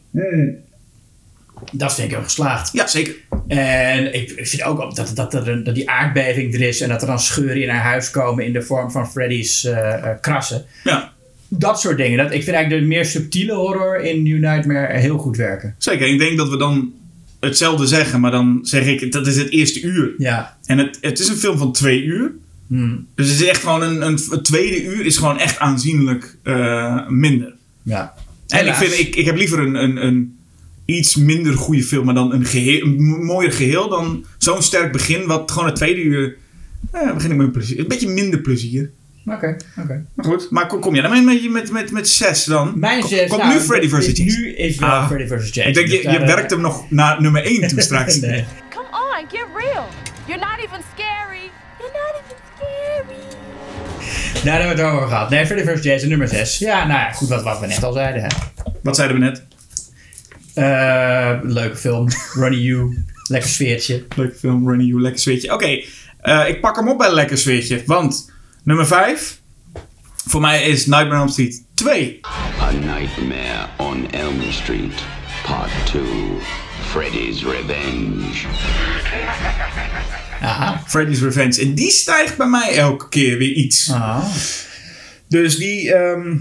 A: Dat vind ik heel geslaagd.
B: Ja, zeker.
A: En ik ik vind ook op dat, dat, er dat die aardbeving er is en dat er dan scheuren in haar huis komen in de vorm van Freddy's eh, eh, krassen.
B: Ja,
A: Dat soort dingen. Dat, ik vind eigenlijk de meer subtiele horror in New Nightmare heel goed werken.
B: zeker. Ik denk dat we dan hetzelfde zeggen. Maar dan zeg ik, dat is het eerste uur.
A: Ja.
B: En het, het is een film van twee uur.
A: Hmm.
B: Dus het is echt gewoon een, een, het tweede uur is gewoon echt aanzienlijk eh, minder.
A: Ja.
B: En ik, vind, ik, ik heb liever een, een, een iets minder goede film, maar dan een, geheel, een mooier geheel dan zo'n sterk begin, wat gewoon het tweede uur. Eh, begin ik met een, plezier, een beetje minder plezier.
A: Oké, oké.
B: Maar goed, maar kom, kom jij dan met, met, met, met zes dan?
A: Mijn
B: Kom-
A: zes...
B: Komt
A: nou,
B: nu Freddy
A: dit-
B: vs. Jason?
A: Nu is wel
B: Ah.
A: Freddy vs. Jason.
B: Ik denk,
A: Dus
B: je,
A: daar,
B: je
A: eh,
B: werkt hem nog naar nummer 1 toe straks. (laughs)
A: nee.
E: Come on, get real. You're not even scary. You're not even scary.
A: Daar hebben we het over gehad. Nee, Freddy vs. Jason nummer 6. Ja, nou ja, goed wat, wat we net al zeiden. Hè.
B: Wat zeiden we net?
A: Eh, leuke film. Ronnie Yu. Lekker sfeertje.
B: Leuke film, Running You, lekker sfeertje. Oké, eh, ik pak hem op bij een lekker sfeertje. Want nummer 5, Voor mij is Nightmare on Elm Street 2.
F: A Nightmare on Elm Street, Part 2. Freddy's Revenge.
A: Aha.
B: Freddy's Revenge. En die stijgt bij mij elke keer weer iets.
A: Ah.
B: Dus die. ehm,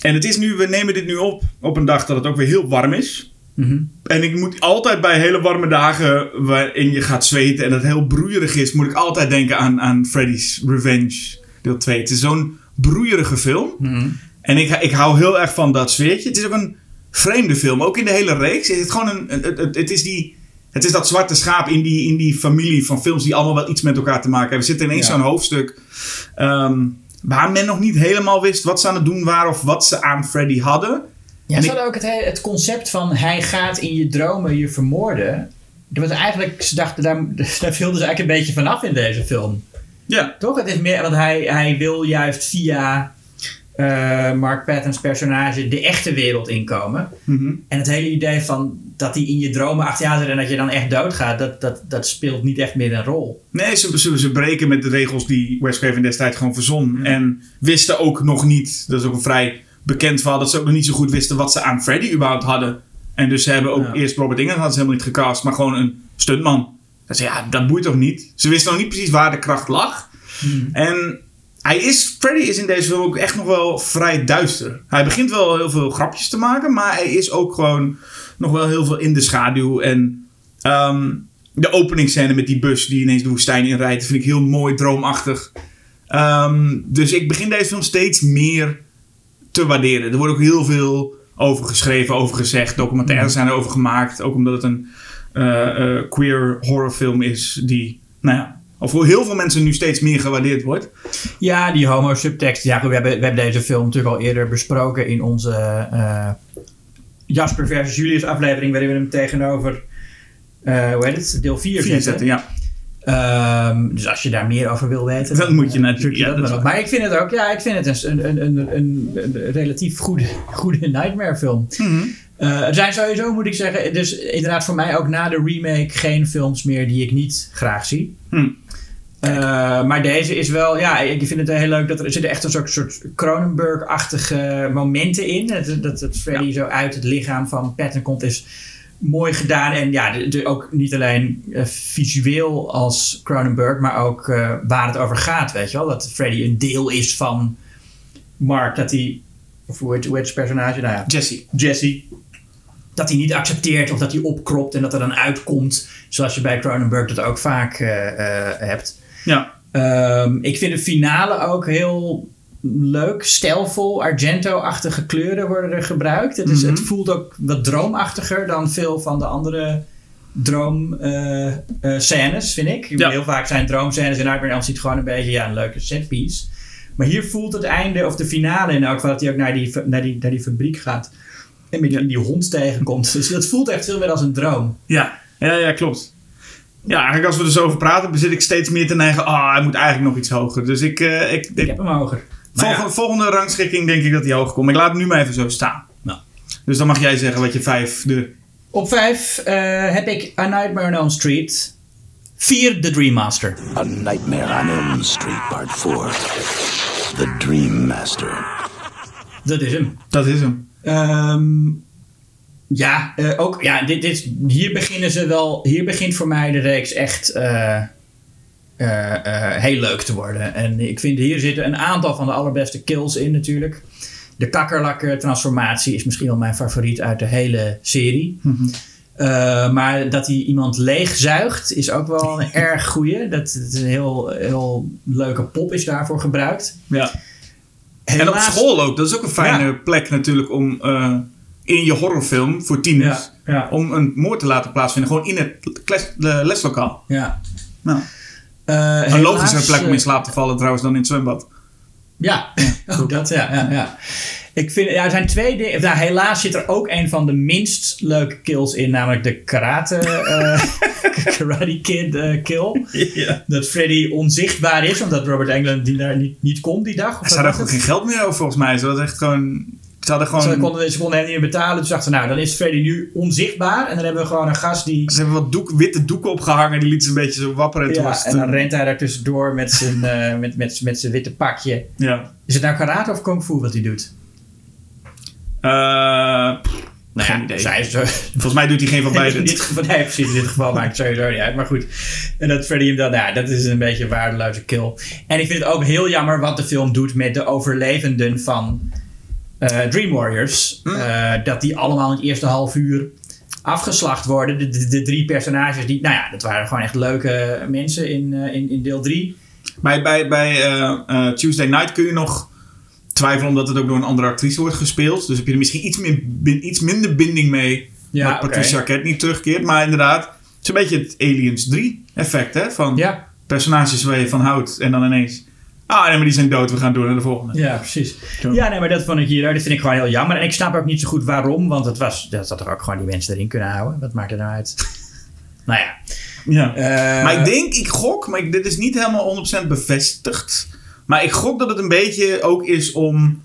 B: en het is nu, we nemen dit nu op op een dag dat het ook weer heel warm is.
A: Mhm.
B: En ik moet altijd bij hele warme dagen waarin je gaat zweten en het heel broeierig is, moet ik altijd denken aan, aan Freddy's Revenge deel 2. Het is zo'n broeierige film.
A: Mhm.
B: En ik, ik hou heel erg van dat sfeertje. Het is ook een vreemde film. Ook in de hele reeks is het gewoon een. een- het, het, is die. Het is dat zwarte schaap in die, in die familie van films die allemaal wel iets met elkaar te maken hebben. We zitten ineens
A: Ja.
B: zo'n hoofdstuk ehm, waar men nog niet helemaal wist wat ze aan het doen waren of wat ze aan Freddy hadden.
A: Ja,
B: En
A: ze hadden ook het, he- het concept van hij gaat in je dromen je vermoorden. Dat was eigenlijk, ze dachten, daar, (laughs) daar wilden ze eigenlijk een beetje vanaf in deze film.
B: Ja,
A: Toch? Het is meer, want hij, hij wil juist via eh, Mark Patton's personage de echte wereld inkomen.
B: Mhm.
A: En het hele idee van dat hij in je dromen achter je zit en dat je dan echt doodgaat, dat, dat, dat speelt niet echt meer een rol.
B: Nee, ze, ze, ze breken met de regels die Wes Craven destijds gewoon verzon. En wisten ook nog niet, dat is ook een vrij bekend verhaal, dat ze ook nog niet zo goed wisten wat ze aan Freddy überhaupt hadden. En dus ze hebben ook
A: Ja.
B: eerst Robert England hadden ze helemaal niet gecast, maar gewoon een stuntman. Dat ze, ja, dat boeit toch niet? Ze wisten nog niet precies waar de kracht lag. En hij is, Freddy is in deze film ook echt nog wel vrij duister. Hij begint wel heel veel grapjes te maken, maar hij is ook gewoon nog wel heel veel in de schaduw. En ehm, de openingsscène met die bus die ineens de woestijn inrijdt, vind ik heel mooi, droomachtig. Ehm, dus ik begin deze film steeds meer te waarderen. Er wordt ook heel veel over geschreven, over gezegd. Documentaires zijn erover gemaakt. Ook omdat het een eh, eh, queer horrorfilm is die, nou ja, of voor heel veel mensen nu steeds meer gewaardeerd wordt.
A: Ja, die homo-subtekst. Ja, we hebben, we hebben deze film natuurlijk al eerder besproken in onze eh, Jasper versus Julius aflevering, waarin we hem tegenover, hoe heet het, deel 4
B: Vier
A: zetten.
B: zetten, ja.
A: Ehm, dus als je daar meer over wil weten,
B: Dan moet je
A: eh,
B: natuurlijk- ja,
A: dat maar ik vind het ook, ja, ik vind het een, een, een, een, een relatief goede, (laughs) goede Nightmare film.
B: Mhm.
A: Eh, er zijn sowieso, moet ik zeggen, dus inderdaad voor mij ook na de remake geen films meer die ik niet graag zie.
B: Hm.
A: Eh, maar deze is wel, ja, ik vind het heel leuk dat er, er zitten echt een soort, soort Cronenberg-achtige momenten in. Dat, dat, dat Freddy zo uit het lichaam van Patton komt is mooi gedaan. En ja, de, de- ook niet alleen eh, visueel als Cronenberg, maar ook eh, waar het over gaat, weet je wel. Dat Freddy een deel is van Mark, dat hij, of hoe heet, hoe heet zijn personage? Nou ja,
B: Jesse.
A: Jesse. Dat hij niet accepteert of dat hij opkropt en dat er dan uitkomt. Zoals je bij Cronenberg dat ook vaak eh, hebt.
B: Ja.
A: Ehm, ik vind de finale ook heel leuk. Stijlvol, Argento-achtige kleuren worden er gebruikt. Het, is,
B: Mhm.
A: het voelt ook wat droomachtiger dan veel van de andere droomscènes, vind ik.
B: Ja.
A: Heel vaak zijn droomscènes in Nightmare Elm Street gewoon een beetje ja, een leuke setpiece. Maar hier voelt het einde, of de finale in elk geval, dat hij ook naar die, naar die, naar die fabriek gaat. En met die, die hond tegenkomt. Dus dat voelt echt veel meer als een droom.
B: Ja. ja, ja, klopt. Ja, eigenlijk als we er zo over praten, zit ik steeds meer te neigen. Ah, hij moet eigenlijk nog iets hoger. Dus ik, eh, ik,
A: Ik
B: ik
A: heb hem hoger. Maar
B: volgende,
A: ja.
B: volgende rangschikking denk ik dat hij hoger komt. Ik laat hem nu maar even zo staan.
A: Nou.
B: Dus dan mag jij zeggen wat je vijf de
A: Op vijf eh, heb ik A Nightmare on Elm Street. Vier, The Dream Master.
F: A Nightmare on Elm Street, Part 4. The Dream Master.
A: Dat is hem.
B: Dat is hem.
A: Ehm, ja, eh, ook, ja dit, dit, hier beginnen ze wel. Hier begint voor mij de reeks echt eh, heel leuk te worden. En ik vind hier zitten een aantal van de allerbeste kills in natuurlijk. De kakkerlakken transformatie is misschien wel mijn favoriet uit de hele serie. Eh, maar dat hij iemand leegzuigt is ook wel een (laughs) erg goeie. Dat, dat is een heel, heel leuke pop is daarvoor gebruikt.
B: Ja. En op school ook. Dat is ook een fijne
A: Ja.
B: plek natuurlijk om eh, in je horrorfilm voor tieners...
A: Ja, ja.
B: om een moord te laten plaatsvinden. Gewoon in het de leslokaal.
A: Ja.
B: Nou,
A: Eh,
B: een
A: helaas,
B: logische plek om in
A: eh,
B: slaap te vallen trouwens dan in het zwembad.
A: Ja, (laughs) dat, ja, ja, ja. Ik vind, ja, er zijn twee dingen. Nou, helaas zit er ook een van de minst leuke kills in, namelijk de karate, eh, (laughs) karate kid eh, kill.
B: Ja.
A: Dat Freddy onzichtbaar is, omdat Robert Englund die daar niet, niet kon die dag. Of
B: Ze
A: wat
B: hadden
A: was
B: ook geen geld meer over volgens mij. Ze was echt gewoon... Ze hadden gewoon...
A: Ze konden, ze konden hem niet meer betalen. Dus dachten ze, nou, dan is Freddy nu onzichtbaar. En dan hebben we gewoon een gast die...
B: Ze hebben wat doek, witte doeken opgehangen. Die lieten ze een beetje zo wapperen.
A: Ja, en dan rent hij daar tussendoor met zijn, (laughs) eh, met, met, met zijn witte pakje.
B: ja.
A: Is het nou karate of kung fu wat hij doet?
B: Eh, pff, geen
A: Ja,
B: idee.
A: Zij is,
B: Volgens mij doet hij geen van (laughs)
A: in
B: beide.
A: dit geval, nee, precies. In dit geval maakt het sowieso niet uit. Maar goed. En dat Freddy hem dan, nou, dat is een beetje een waardeloze kill. En ik vind het ook heel jammer wat de film doet met de overlevenden van Dream Warriors.
B: Hm.
A: Eh, dat die allemaal in het eerste half uur afgeslacht worden. De, de, de drie personages die, nou ja, dat waren gewoon echt leuke mensen in, eh, in, in deel 3.
B: Bij, bij, bij eh, eh, Tuesday Night kun je nog twijfelen omdat het ook door een andere actrice wordt gespeeld. Dus heb je er misschien iets, meer, bin- iets minder binding mee
A: Ja,
B: dat Patricia
A: oké.
B: Arquette niet terugkeert. Maar inderdaad, het is een beetje het Aliens 3 effect hè? Van
A: Ja,
B: personages waar je van houdt en dan ineens... Ah, nee, maar die zijn dood, we gaan door naar de volgende.
A: Ja, precies. Ja, nee, maar dat vond ik hier, dat vind ik gewoon heel jammer. En ik snap ook niet zo goed waarom, want het was, dat had toch ook gewoon die mensen erin kunnen houden. Wat maakt het nou uit? (laughs) nou ja.
B: Ja.
A: Eh,
B: maar ik denk, ik gok, maar ik, dit is niet helemaal 100% bevestigd. Maar ik gok dat het een beetje ook is om.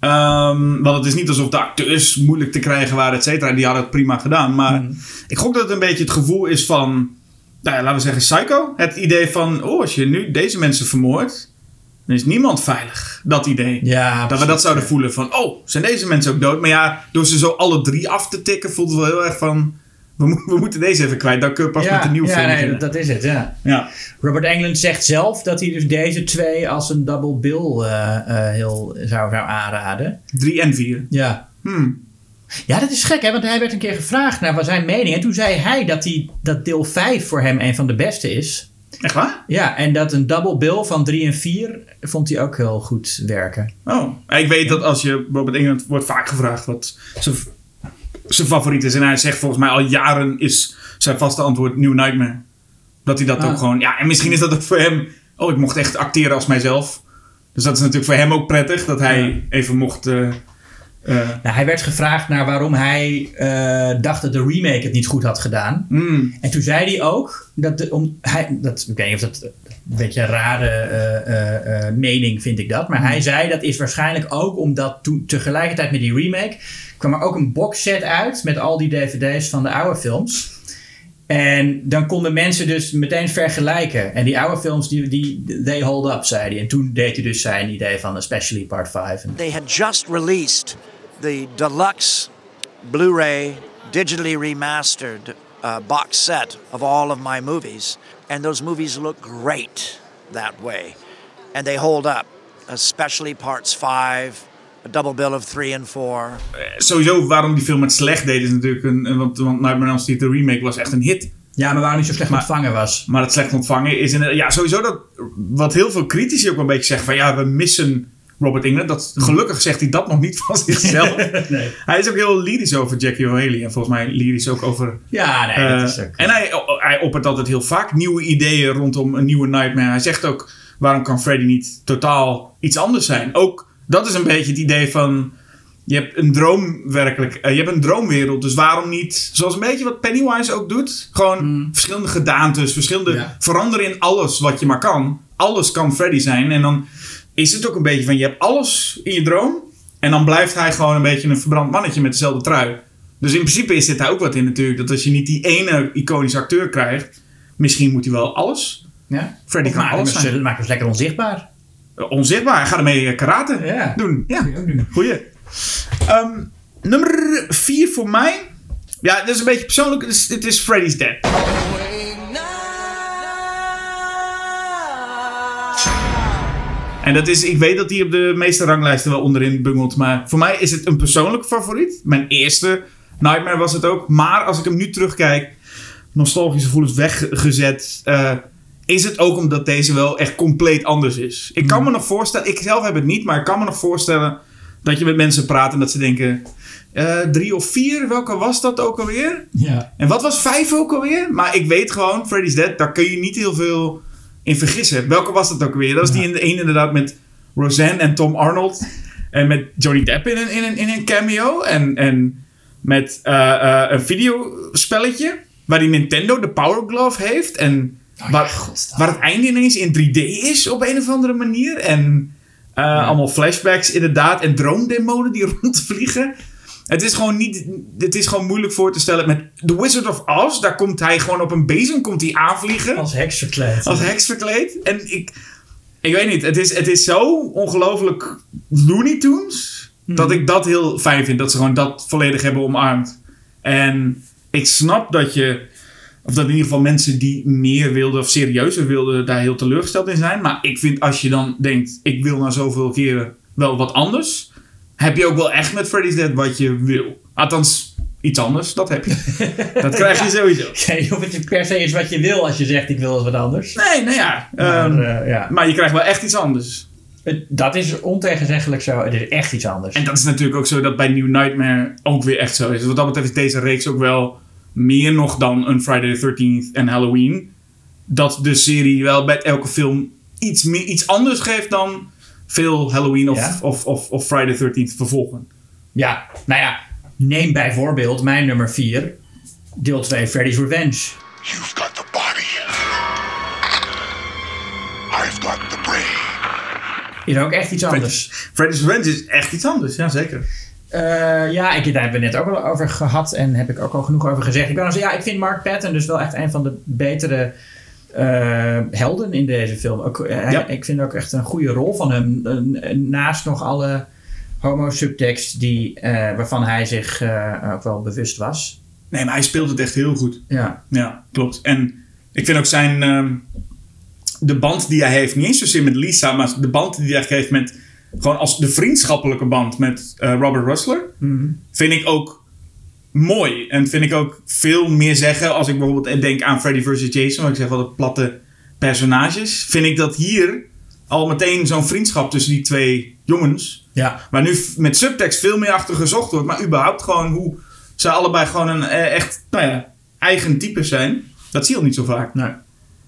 B: ehm, want het is niet alsof de acteurs moeilijk te krijgen waren, et cetera. Die hadden het prima gedaan. Maar
A: Hmm.
B: ik gok dat het een beetje het gevoel is van. Nou ja, laten we zeggen, psycho. Het idee van, oh, als je nu deze mensen vermoordt, dan is niemand veilig. Dat idee.
A: Ja,
B: Dat we dat zouden voelen van, oh, zijn deze mensen ook dood? Maar ja, door ze zo alle drie af te tikken, voelt het wel heel erg van, we, mo- we moeten deze even kwijt. Dan kun je pas
A: ja,
B: met een nieuwe
A: ja,
B: film
A: nee,
B: beginnen.
A: dat, dat is het, ja.
B: Ja.
A: Robert Englund zegt zelf dat hij dus deze twee als een double bill eh, eh, heel zou, zou aanraden.
B: Drie en vier.
A: Ja.
B: Hmm.
A: Ja, dat is gek, hè? Want hij werd een keer gevraagd naar wat zijn mening. En toen zei hij dat, hij, dat deel 5 voor hem een van de beste is.
B: Echt waar?
A: Ja, en dat een double bill van 3 en 4 vond hij ook heel goed werken.
B: Oh. Ik weet dat als je Robert England wordt vaak gevraagd wat zijn, zijn favoriet is. En hij zegt volgens mij al jaren is zijn vaste antwoord New Nightmare. Dat hij dat
A: Ah.
B: ook gewoon... Ja, en misschien is dat ook voor hem... Oh, ik mocht echt acteren als mijzelf. Dus dat is natuurlijk voor hem ook prettig. Dat hij
A: Ja.
B: even mocht... eh, eh,
A: Nou, hij werd gevraagd naar waarom hij eh, dacht dat de remake het niet goed had gedaan.
B: mm,
A: En toen zei hij ook dat, de, om, hij, dat ik weet niet of dat een beetje een rare eh, mening vind ik dat, maar hij zei dat is waarschijnlijk ook omdat toen tegelijkertijd met die remake kwam er ook een boxset uit met al die dvd's van de oude films. En dan konden mensen dus meteen vergelijken. En die oude films, die, die they hold up, zei hij. En toen deed hij dus zijn idee van especially part 5. En
G: They had just released the deluxe Blu ray, digitally remastered uh, box set of all of my movies. And those movies look great that way. And they hold up, especially parts five, a double bill of three and four.
B: sowieso waarom die film het slecht deed is natuurlijk... Een, een- want, want Nightmare on Elm Street, de remake, was echt een hit.
A: ja, maar waarom hij zo slecht
B: Maar-
A: ontvangen was.
B: Maar het slecht ontvangen is... In, ja, sowieso dat... Wat heel veel critici ook een beetje zeggen van... Ja, we missen Robert England. Dat, gelukkig zegt hij dat nog niet van zichzelf. (laughs)
A: nee.
B: Hij is ook heel lyrisch over Jackie O'Haley. En volgens mij lyrisch ook over...
A: Ja, nee,
B: eh,
A: dat is ook...
B: en hij, hij oppert altijd heel vaak nieuwe ideeën rondom een nieuwe Nightmare. Hij zegt ook... Waarom kan Freddy niet totaal iets anders zijn? Ook dat is een beetje het idee van... Je hebt een droom werkelijk. eh, je hebt een droomwereld. Dus waarom niet. Zoals een beetje wat Pennywise ook doet. Gewoon verschillende gedaantes. Verschillende.
A: Ja.
B: Veranderen in alles wat je maar kan. Alles kan Freddy zijn. En dan is het ook een beetje van. Je hebt alles in je droom. En dan blijft hij gewoon een beetje een verbrand mannetje met dezelfde trui. Dus in principe is dit daar ook wat in natuurlijk. Dat als je niet die ene iconische acteur krijgt. Misschien moet hij wel alles.
A: Ja?
B: Freddy kan alles zijn.
A: Maak hem eens lekker onzichtbaar.
B: Eh, Onzichtbaar. Ga ermee eh, karate
A: Ja.
B: doen. Ja. Goeie. Ehm, nummer 4 voor mij. Ja, dat is een beetje persoonlijk. Het is, het is Freddy's Dead. En dat is, ik weet dat die op de meeste ranglijsten wel onderin bungelt. Maar voor mij is het een persoonlijk favoriet. Mijn eerste Nightmare was het ook. Maar als ik hem nu terugkijk, nostalgische gevoelens weggezet. eh, is het ook omdat deze wel echt compleet anders is. Ik kan me nog voorstellen, ik zelf heb het niet, maar ik kan me nog voorstellen dat je met mensen praat en dat ze denken: eh, drie of vier, welke was dat ook alweer?
A: Ja.
B: En wat was vijf ook alweer? Maar ik weet gewoon, Freddy's Dead, daar kun je niet heel veel in vergissen. Welke was dat ook alweer? Dat was die in de een inderdaad met Roseanne en Tom Arnold. En met Johnny Depp in een, in een, in een cameo. En, en met eh, eh, een videospelletje. Waar die Nintendo de Power Glove heeft. En waar, waar het einde ineens in 3D is op een of andere manier. En Eh, Allemaal flashbacks inderdaad. En droomdemonen die (laughs) rondvliegen. Het is gewoon niet... Het is gewoon moeilijk voor te stellen. Met The Wizard of Oz, daar komt hij gewoon op een bezem komt hij aanvliegen.
A: Als heks verkleed.
B: Als heks verkleed. En ik... Ik weet niet. Het is, het is zo ongelooflijk Looney Tunes. Dat ik dat heel fijn vind. Dat ze gewoon dat volledig hebben omarmd. En ik snap dat je... Of dat in ieder geval mensen die meer wilden of serieuzer wilden... daar heel teleurgesteld in zijn. Maar ik vind als je dan denkt... Ik wil na zoveel keren wel wat anders... Heb je ook wel echt met Freddy's Dead wat je wil. Althans, iets anders. Dat heb je. (laughs) dat krijg je sowieso.
A: Weet niet of het per se is wat je wil als je zegt ik wil eens wat anders.
B: Nee, nou ja.
A: Maar,
B: ehm,
A: eh, ja.
B: maar je krijgt wel echt iets anders.
A: Dat is ontegenzeggelijk zo. Het is echt iets anders.
B: En dat is natuurlijk ook zo dat bij New Nightmare ook weer echt zo is. Wat dat betreft is deze reeks ook wel meer nog dan een Friday the 13th en Halloween. Dat de serie wel bij elke film iets, meer, iets anders geeft dan veel Halloween of,
A: Ja?
B: of, of, of Friday the 13th vervolgen.
A: Ja, nou ja. Neem bijvoorbeeld mijn nummer 4. Deel 2 Freddy's Revenge.
C: You've got the body. I've got the brain.
A: Is ook echt iets anders.
B: Freddy's Revenge is echt iets anders, ja zeker.
A: Eh, ja, ik, daar hebben we net ook al over gehad en heb ik ook al genoeg over gezegd. Ik, ben also, ja, ik vind Mark Patton dus wel echt een van de betere eh, helden in deze film. Ook, eh,
B: Ja.
A: Ik vind ook echt een goede rol van hem. naast nog alle homo-subtekst die, waarvan hij zich ook wel bewust was.
B: Nee, maar hij speelt het echt heel goed.
A: Ja,
B: Ja, klopt. En ik vind ook zijn... ehm, de band die hij heeft, niet eens zozeer met Lisa, maar de band die hij heeft met... Gewoon als de vriendschappelijke band met eh, Robert Rustler. Vind ik ook mooi. En vind ik ook veel meer zeggen. Als ik bijvoorbeeld denk aan Freddy vs. Jason. Waar ik zeg wel de platte personages. Vind ik dat hier al meteen zo'n vriendschap tussen die twee jongens...
A: ja.
B: Waar nu met subtekst veel meer achter gezocht wordt. Maar überhaupt gewoon hoe ze allebei gewoon een eh, echt nou ja, eigen type zijn. Dat zie je al niet zo vaak.
A: Nee.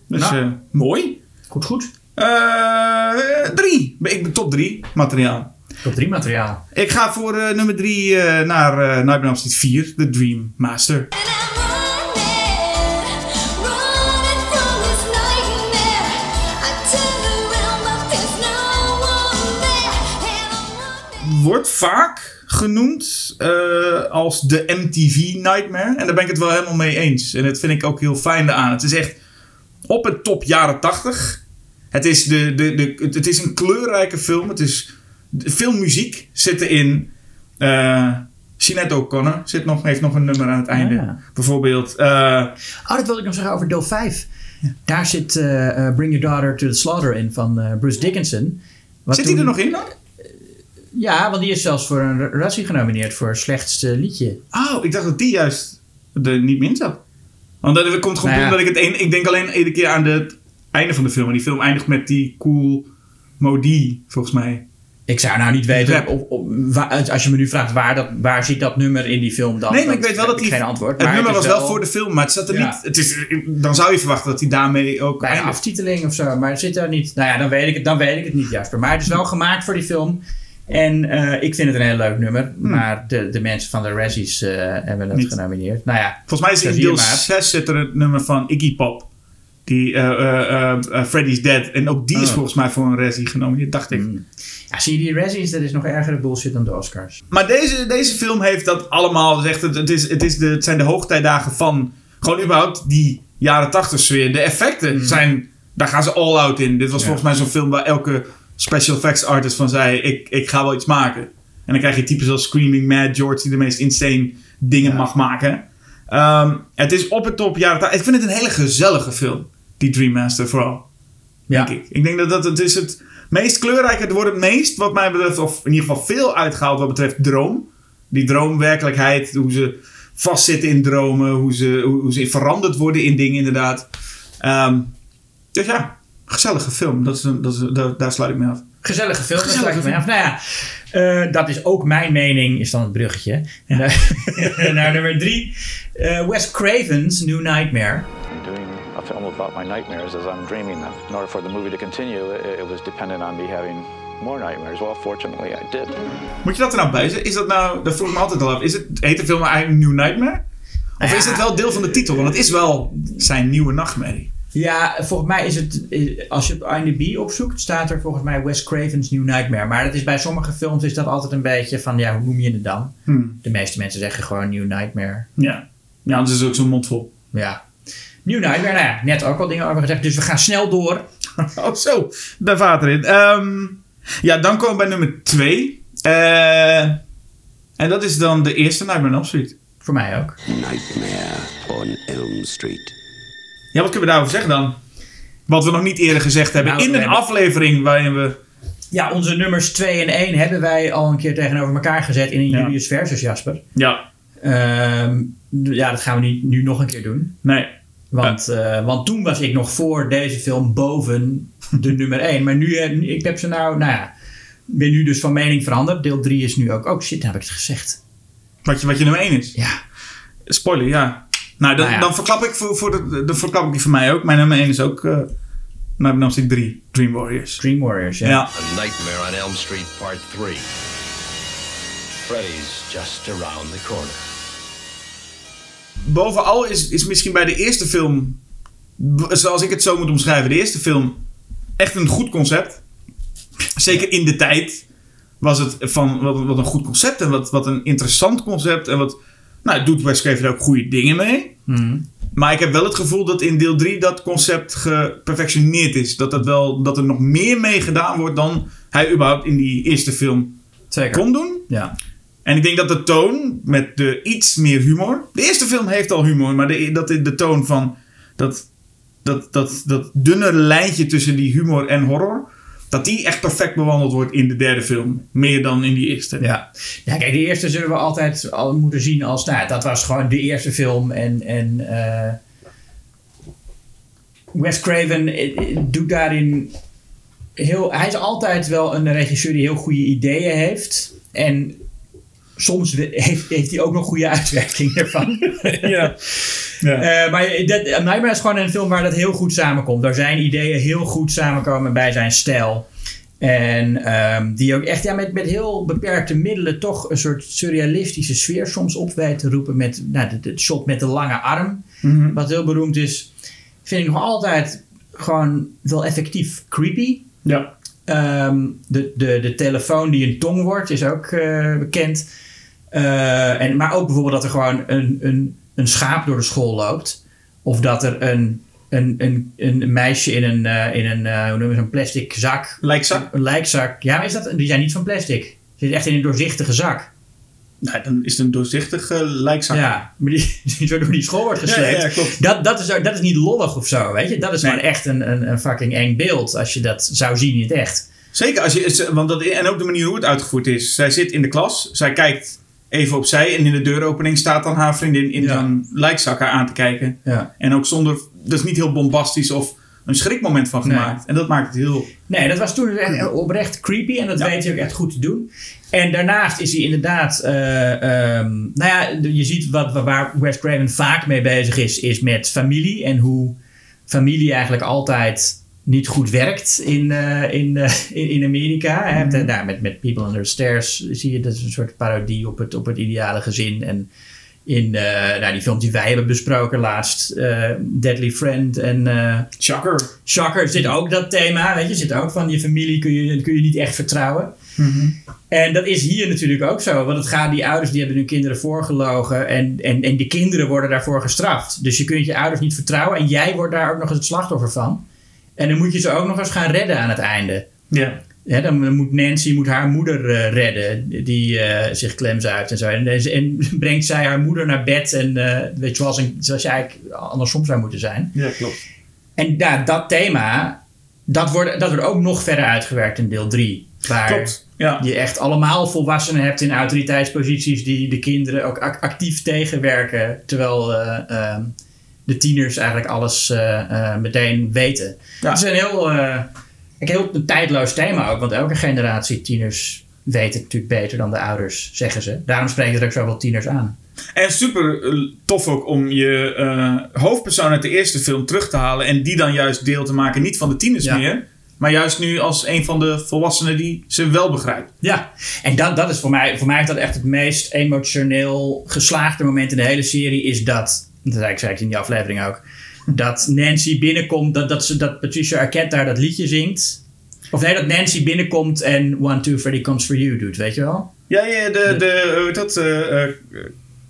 B: Dus
A: Nou.
B: eh, mooi.
A: Goed, goed.
B: Eh, drie. Ik ben top drie materiaal.
A: Top 3 materiaal.
B: Ik ga voor eh, nummer drie eh, naar eh Nightmare on Elm Street 4. The Dream Master. Wordt vaak genoemd eh, als de MTV Nightmare. En daar ben ik het wel helemaal mee eens. En dat vind ik ook heel fijn aan. Het is echt op het top jaren 80. Het is, de, de, de, het, is een kleurrijke film. Het is veel muziek zit erin. Sinead O'Connor zit nog, heeft nog een nummer aan het einde.
A: Ja.
B: Bijvoorbeeld. eh,
A: Oh, dat wilde ik nog zeggen over deel 5. Daar zit eh, Bring Your Daughter to the Slaughter in van Bruce Dickinson. Wat
B: zit hij er nog in dan?
A: Ja, want die is zelfs voor een Razzie genomineerd voor slechtste liedje.
B: Oh, ik dacht dat die juist er niet meer in zat. Want dat komt gewoon
A: Nou ja.
B: omdat ik het een, ik denk alleen iedere keer aan de- einde van de film. En die film eindigt met die cool Modi, volgens mij.
A: Ik zou nou niet weten, op, waar- als je me nu vraagt waar, dat, waar zit dat nummer in die film dan?
B: nee, maar ik weet wel dat die,
A: geen antwoord.
B: Het
A: maar
B: nummer was wel voor de film, maar het zat er
A: Ja.
B: niet. Het is, dan zou je verwachten dat hij daarmee ook
A: bij
B: eindigt.
A: aftiteling of zo, maar het zit daar niet. Nou ja, dan weet ik het, dan weet ik het niet, Jasper. Maar het is wel gemaakt voor die film. En eh, ik vind het een heel leuk nummer. Maar de, de mensen van de Razzies eh, hebben het genomineerd. Nou ja,
B: Volgens mij is in deel
A: maar.
B: 6 zit er het nummer van Iggy Pop. Die eh, eh, eh, Freddy's Dead. En ook die is
A: Oh.
B: volgens mij voor een Razzie genomineerd, dacht ik.
A: ja, zie je die Razzies, dat is nog ergere bullshit dan de Oscars.
B: Maar deze, deze film heeft dat allemaal. Zegt het, het, is, het, is de, het zijn de hoogtijdagen van. Gewoon überhaupt die jaren 80 sfeer. De effecten zijn. Daar gaan ze all out in. Dit was volgens mij zo'n film waar elke special effects artist van zei: ik, ik ga wel iets maken. En dan krijg je types als Screaming Mad George, die de meest insane dingen mag maken. Ehm, het is op het top jaren 80. Ik vind het een hele gezellige film. Die Dream Master vooral.
A: Ja.
B: Denk ik. Ik denk dat, dat het is het meest kleurrijke. Het wordt het meest, wat mij betreft, of in ieder geval veel uitgehaald wat betreft droom. Die droomwerkelijkheid, hoe ze vastzitten in dromen, hoe ze, hoe, ze veranderd worden in dingen inderdaad. Ehm, dus ja, gezellige film. Dat is een, dat is, daar, daar sluit ik mee af.
A: Gezellige film.
B: Gezellige
A: Gezellige film. Nou ja, eh, dat is ook mijn mening, is dan het bruggetje. Naar, (laughs) naar nummer drie. Eh, Wes Craven's New Nightmare.
H: A film about my nightmares as I'm dreaming them. In order for the movie to continue, it, it was dependent on me having more nightmares. Well, fortunately, I did.
B: Moet je dat er nou bij zijn? Is dat nou, dat vroeg ik me altijd al af. Is het, heet de film eigenlijk New Nightmare? Of
A: Ja.
B: is het wel deel van de titel? Want het is wel zijn nieuwe nachtmerrie.
A: Ja, volgens mij is het, eh, als je op IMDb opzoekt, staat er volgens mij Wes Craven's New Nightmare. Maar dat is bij sommige films is dat altijd een beetje van, ja, hoe noem je het dan?
B: Hmm.
A: De meeste mensen zeggen gewoon New Nightmare.
B: Ja. Ja, anders is het ook zo'n mond vol.
A: Ja. New Nightmare, nou ja, net ook al dingen over gezegd. Dus we gaan snel door. (laughs)
B: Oh, zo. Daar vaart erin. Ehm, ja, dan komen we bij nummer twee. Eh, en dat is dan de eerste Nightmare on Elm Street.
A: Voor mij ook.
F: Nightmare on Elm Street.
B: Ja, wat kunnen we daarover zeggen dan? Wat we nog niet eerder gezegd hebben
A: Nou,
B: in een
A: hebben-
B: aflevering waarin we...
A: Ja, onze nummers 2 en 1 hebben wij al een keer tegenover elkaar gezet in een
B: Ja.
A: Julius versus Jasper.
B: Ja,
A: Ehm, ja, dat gaan we nu, nu nog een keer doen.
B: nee.
A: Want, eh, want toen was ik nog voor deze film boven de (laughs) nummer 1. Maar nu heb ik heb ze nou, nou ja, ben nu dus van mening veranderd. Deel 3 is nu ook, oh shit, heb ik het gezegd.
B: Wat je, wat je nummer 1 is.
A: Ja,
B: Spoiler, ja. Nou, dan,
A: Nou ja.
B: dan verklap ik voor, voor de, de verklap ik die voor mij ook. Mijn nummer 1 is ook eh on Elm Street 3, Dream Warriors.
A: Dream Warriors, ja.
B: Ja.
I: A Nightmare on Elm Street Part 3. Freddy's just around the corner.
B: Bovenal is, is misschien bij de eerste film, zoals ik het zo moet omschrijven, de eerste film echt een goed concept. Zeker in de tijd was het van wat, wat een goed concept en wat, wat een interessant concept. En wat, nou, het doet er ook goede dingen mee.
A: Mhm.
B: Maar ik heb wel het gevoel dat in deel 3 dat concept geperfectioneerd is. Dat, dat, wel, dat er nog meer mee gedaan wordt dan hij überhaupt in die eerste film
A: Zeker.
B: kon doen.
A: Ja.
B: En ik denk dat de toon met de iets meer humor. De eerste film heeft al humor, maar de, dat de, toon van dat, dat, dat, dat dunne lijntje tussen die humor en horror. Dat die echt perfect bewandeld wordt in de derde film. Meer dan in die eerste.
A: Ja. ja, kijk, de eerste zullen we altijd al moeten zien als, nou, dat was gewoon de eerste film. En, en eh, Wes Craven eh, eh, doet daarin heel, hij is altijd wel een regisseur die heel goede ideeën heeft. En soms heeft, heeft hij ook nog goede uitwerking ervan. (laughs) (laughs)
B: Ja. ja.
A: Eh, maar dat, Nightmare is gewoon een film waar dat heel goed samenkomt. Waar zijn ideeën heel goed samenkomen bij zijn stijl. En ehm, die ook echt ja, met, met heel beperkte middelen toch een soort surrealistische sfeer soms op weet te roepen. Met nou, het- het shot met de lange arm,
B: Mhm.
A: wat heel beroemd is. Vind ik nog altijd gewoon wel effectief creepy.
B: ja.
A: Ehm, de, de, de telefoon die een tong wordt is ook eh, bekend. Eh, en, maar ook bijvoorbeeld dat er gewoon een, een, een schaap door de school loopt. Of dat er een, een, een, een meisje in een, eh, in een eh, hoe noemen we zo'n plastic zak.
B: Lijkzak?
A: Een lijkzak. Ja, maar is dat, die zijn niet van plastic. Ze zit echt in een doorzichtige zak.
B: Nou, dan is het een doorzichtige lijkzak.
A: Ja, maar die, (laughs) die zo door die school wordt gesleept.
B: ja, klopt.
A: Dat, dat, is, dat is niet lollig of zo, weet je. Dat is
B: Nee.
A: gewoon echt een, een, een fucking eng beeld als je dat zou zien in het echt.
B: Zeker, als je, want dat, en ook de manier hoe het uitgevoerd is. Zij zit in de klas, zij kijkt even opzij en in de deuropening staat dan haar vriendin in zo'n lijkzak haar aan te kijken.
A: Ja.
B: En ook zonder, dat is niet heel bombastisch of een schrikmoment van
A: Nee.
B: gemaakt. En dat maakt het heel...
A: Nee, dat was toen echt oprecht creepy en dat
B: Ja.
A: weet hij ook echt goed te doen. En daarnaast is hij inderdaad, eh, ehm, nou ja, je ziet wat, waar Wes Craven vaak mee bezig is, is met familie en hoe familie eigenlijk altijd niet goed werkt in, eh, in, eh, in, in Amerika. Hè.
B: Mhm.
A: Nou, met, met People Under the Stairs zie je, dat is een soort parodie op het, op het ideale gezin. En in eh, nou, die films die wij hebben besproken laatst, Deadly Friend en...
B: Shocker.
A: Shocker zit ook dat thema, weet je, zit ook van je familie kun je, kun je niet echt vertrouwen.
B: Mhm.
A: En dat is hier natuurlijk ook zo, want het gaat, die ouders die hebben hun kinderen voorgelogen en, en, en de kinderen worden daarvoor gestraft. Dus je kunt je ouders niet vertrouwen en jij wordt daar ook nog eens het slachtoffer van. En dan moet je ze ook nog eens gaan redden aan het einde.
B: Ja.
A: Dan moet Nancy moet haar moeder eh, redden, die eh, zich klemzuigt en zo. En, en brengt zij haar moeder naar bed en eh, weet je, zoals, een, zoals je eigenlijk andersom zou moeten zijn.
B: Ja, klopt.
A: En ja, dat thema, dat wordt, dat wordt ook nog verder uitgewerkt in deel 3. Waar
B: Klopt. Ja.
A: je echt allemaal volwassenen hebt in autoriteitsposities die de kinderen ook ac- actief tegenwerken. Terwijl eh, ehm, de tieners eigenlijk alles eh, eh, meteen weten.
B: Ja.
A: Het is een heel, eh, een heel tijdloos thema ook, want elke generatie tieners weet het natuurlijk beter dan de ouders, zeggen ze. Daarom spreken er ook zoveel tieners aan.
B: En super tof ook om je hoofdpersoon uit de eerste film terug te halen. En die dan juist deel te maken, niet van de tieners
A: Ja.
B: meer. Maar juist nu als een van de volwassenen die ze wel begrijpt.
A: Ja, en dat, dat is voor mij, voor mij is dat echt het meest emotioneel geslaagde moment in de hele serie. Is dat, dat zei ik, zei ik in die aflevering ook. dat Nancy binnenkomt, dat, dat, ze, dat Patricia Arquette daar dat liedje zingt. Of nee, dat Nancy binnenkomt en One, Two, Freddy Comes For You doet, weet je wel?
B: Ja, ja de, de, hoe heet dat, eh, eh,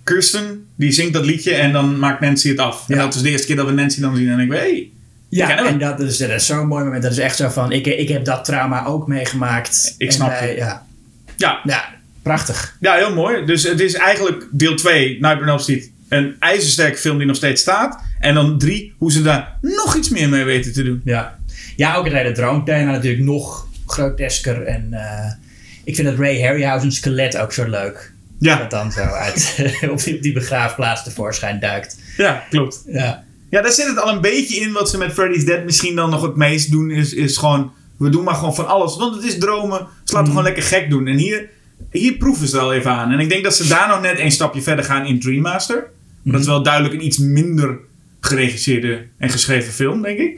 B: Kirsten, die zingt dat liedje en dan maakt Nancy het af. En dat is de eerste keer dat we Nancy dan zien en ik weet, hey,
A: Ja, en dat is, dat is zo'n mooi moment. Dat is echt zo van, ik, ik heb dat trauma ook meegemaakt.
B: Ik
A: En
B: snap
A: wij-
B: je.
A: Ja,
B: ja,
A: ja, prachtig.
B: Ja, heel mooi. Dus het is eigenlijk deel 2, Nightmare on Elm Street. Een ijzersterke film die nog steeds staat. En dan 3, hoe ze daar nog iets meer mee weten te doen.
A: Ja, ja ook het hele droomthema natuurlijk nog grotesker. En eh, ik vind dat Ray Harryhausen skelet ook zo leuk.
B: Ja.
A: Dat dan zo uit (laughs) op die, die begraafplaats tevoorschijn duikt.
B: Ja, klopt.
A: Ja.
B: Ja, daar zit het al een beetje in wat ze met Freddy's Dead misschien dan nog het meest doen. Is, is gewoon, we doen maar gewoon van alles. Want het is dromen. Dus laten we gewoon lekker gek doen. En hier, hier proeven ze al even aan. En ik denk dat ze daar nog net een stapje verder gaan in Dream Dat is wel duidelijk een iets minder geregisseerde en geschreven film, denk ik.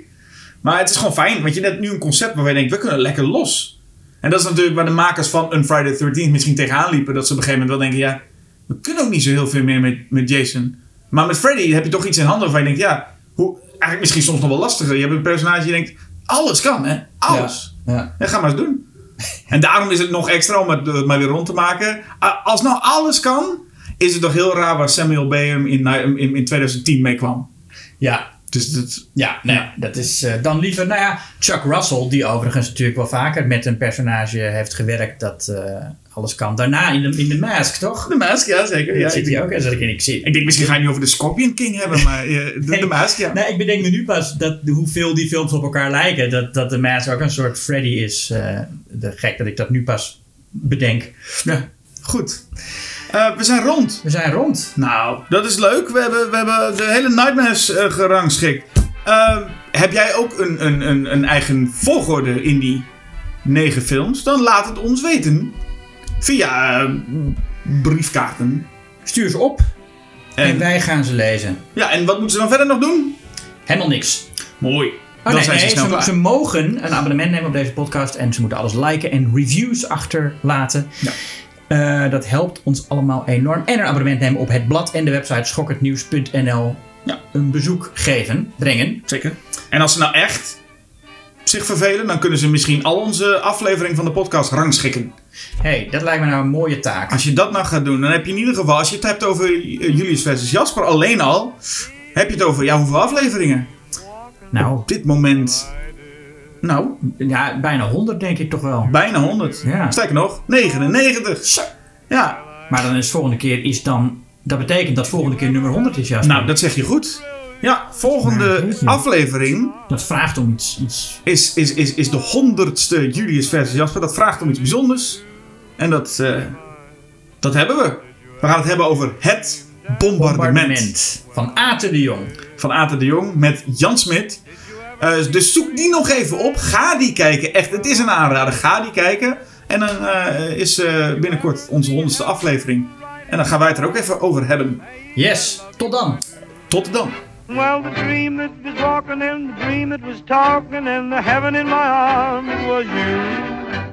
B: Maar het is gewoon fijn, want je hebt nu een concept waarvan je denkt, we kunnen lekker los. En dat is natuurlijk waar de makers van een Friday the 13th misschien tegenaan liepen. Dat ze op een gegeven moment wel denken, ja, we kunnen ook niet zo heel veel meer met, met Jason. Maar met Freddy heb je toch iets in handen waarvan je denkt, ja, hoe, eigenlijk misschien soms nog wel lastiger. Je hebt een personage die denkt, alles kan hè, alles.
A: Ja.
B: Ja, ga maar eens doen. (laughs) En daarom is het nog extra om het maar weer rond te maken. Als nou alles kan, is het toch heel raar waar Samuel Bayham in, in, in 2010 mee kwam.
A: Ja.
B: Dus dat,
A: Ja, nee, dat is eh, dan liever, nou ja, Chuck Russell, die overigens natuurlijk wel vaker met een personage heeft gewerkt dat eh, alles kan. Daarna in de, in de Mask, toch?
B: de Mask, ja zeker.
A: Ja, zit
B: ik,
A: hij
B: denk,
A: ook. Zat ik in, ik zie.
B: ik denk misschien ga je niet over de Scorpion King hebben, maar eh, de, de (laughs) Mask, ja.
A: Nee, ik bedenk me nu pas dat, hoeveel die films op elkaar lijken. Dat, dat de Mask ook een soort Freddy is. de gek dat ik dat nu pas bedenk.
B: Ja, goed. Eh, we zijn rond.
A: We zijn rond.
B: Nou, dat is leuk. We hebben, we hebben de hele Nightmares eh, gerangschikt. Eh, heb jij ook een, een, een, een eigen volgorde in die negen films? Dan laat het ons weten. Via eh, briefkaarten.
A: Stuur ze op en,
B: En,
A: wij gaan ze lezen.
B: ja, en wat moeten ze dan verder nog doen?
A: Helemaal niks.
B: Mooi.
A: Oh,
B: dan
A: nee,
B: zijn
A: nee,
B: ze snel
A: ze,
B: klaar.
A: ze mogen een abonnement nemen op deze podcast en ze moeten alles liken en reviews achterlaten. Eh, dat helpt ons allemaal enorm. En een abonnement nemen op het blad en de website schokkendnieuws.nl.
B: Ja.
A: Een bezoek geven, brengen.
B: Zeker. En als ze nou echt zich vervelen, dan kunnen ze misschien al onze afleveringen van de podcast rangschikken.
A: hey, dat lijkt me nou een mooie taak.
B: Als je dat nou gaat doen, dan heb je in ieder geval, als je het hebt over eh, Julius versus Jasper alleen al, heb je het over, ja, hoeveel afleveringen?
A: Nou,
B: Op dit moment, nou,
A: ja, bijna 100 denk ik toch wel.
B: bijna 100.
A: Ja.
B: Sterker nog, 99.
A: Zo.
B: Ja,
A: Maar dan is volgende keer is dan... Dat betekent dat volgende keer nummer 100 is, Jasper.
B: nou, dat zeg je goed. Ja, volgende
A: Nou,
B: aflevering
A: Dat vraagt om iets... iets
B: is, is, is, is de honderdste Julius versus Jasper. Dat vraagt om iets bijzonders. En dat, eh, dat hebben we. We gaan het hebben over het bombardement.
A: bombardement van Aten de Jong.
B: van Aten de Jong met Jan Smit. Eh, dus zoek die nog even op. Ga die kijken. Echt, het is een aanrader. Ga die kijken. En dan eh, is eh, binnenkort onze honderdste aflevering. En dan gaan wij het er ook even over hebben.
A: Yes, tot dan.
B: Tot dan.
J: Well, the dream that was walking and the dream that was talking and the heaven in my arms was you.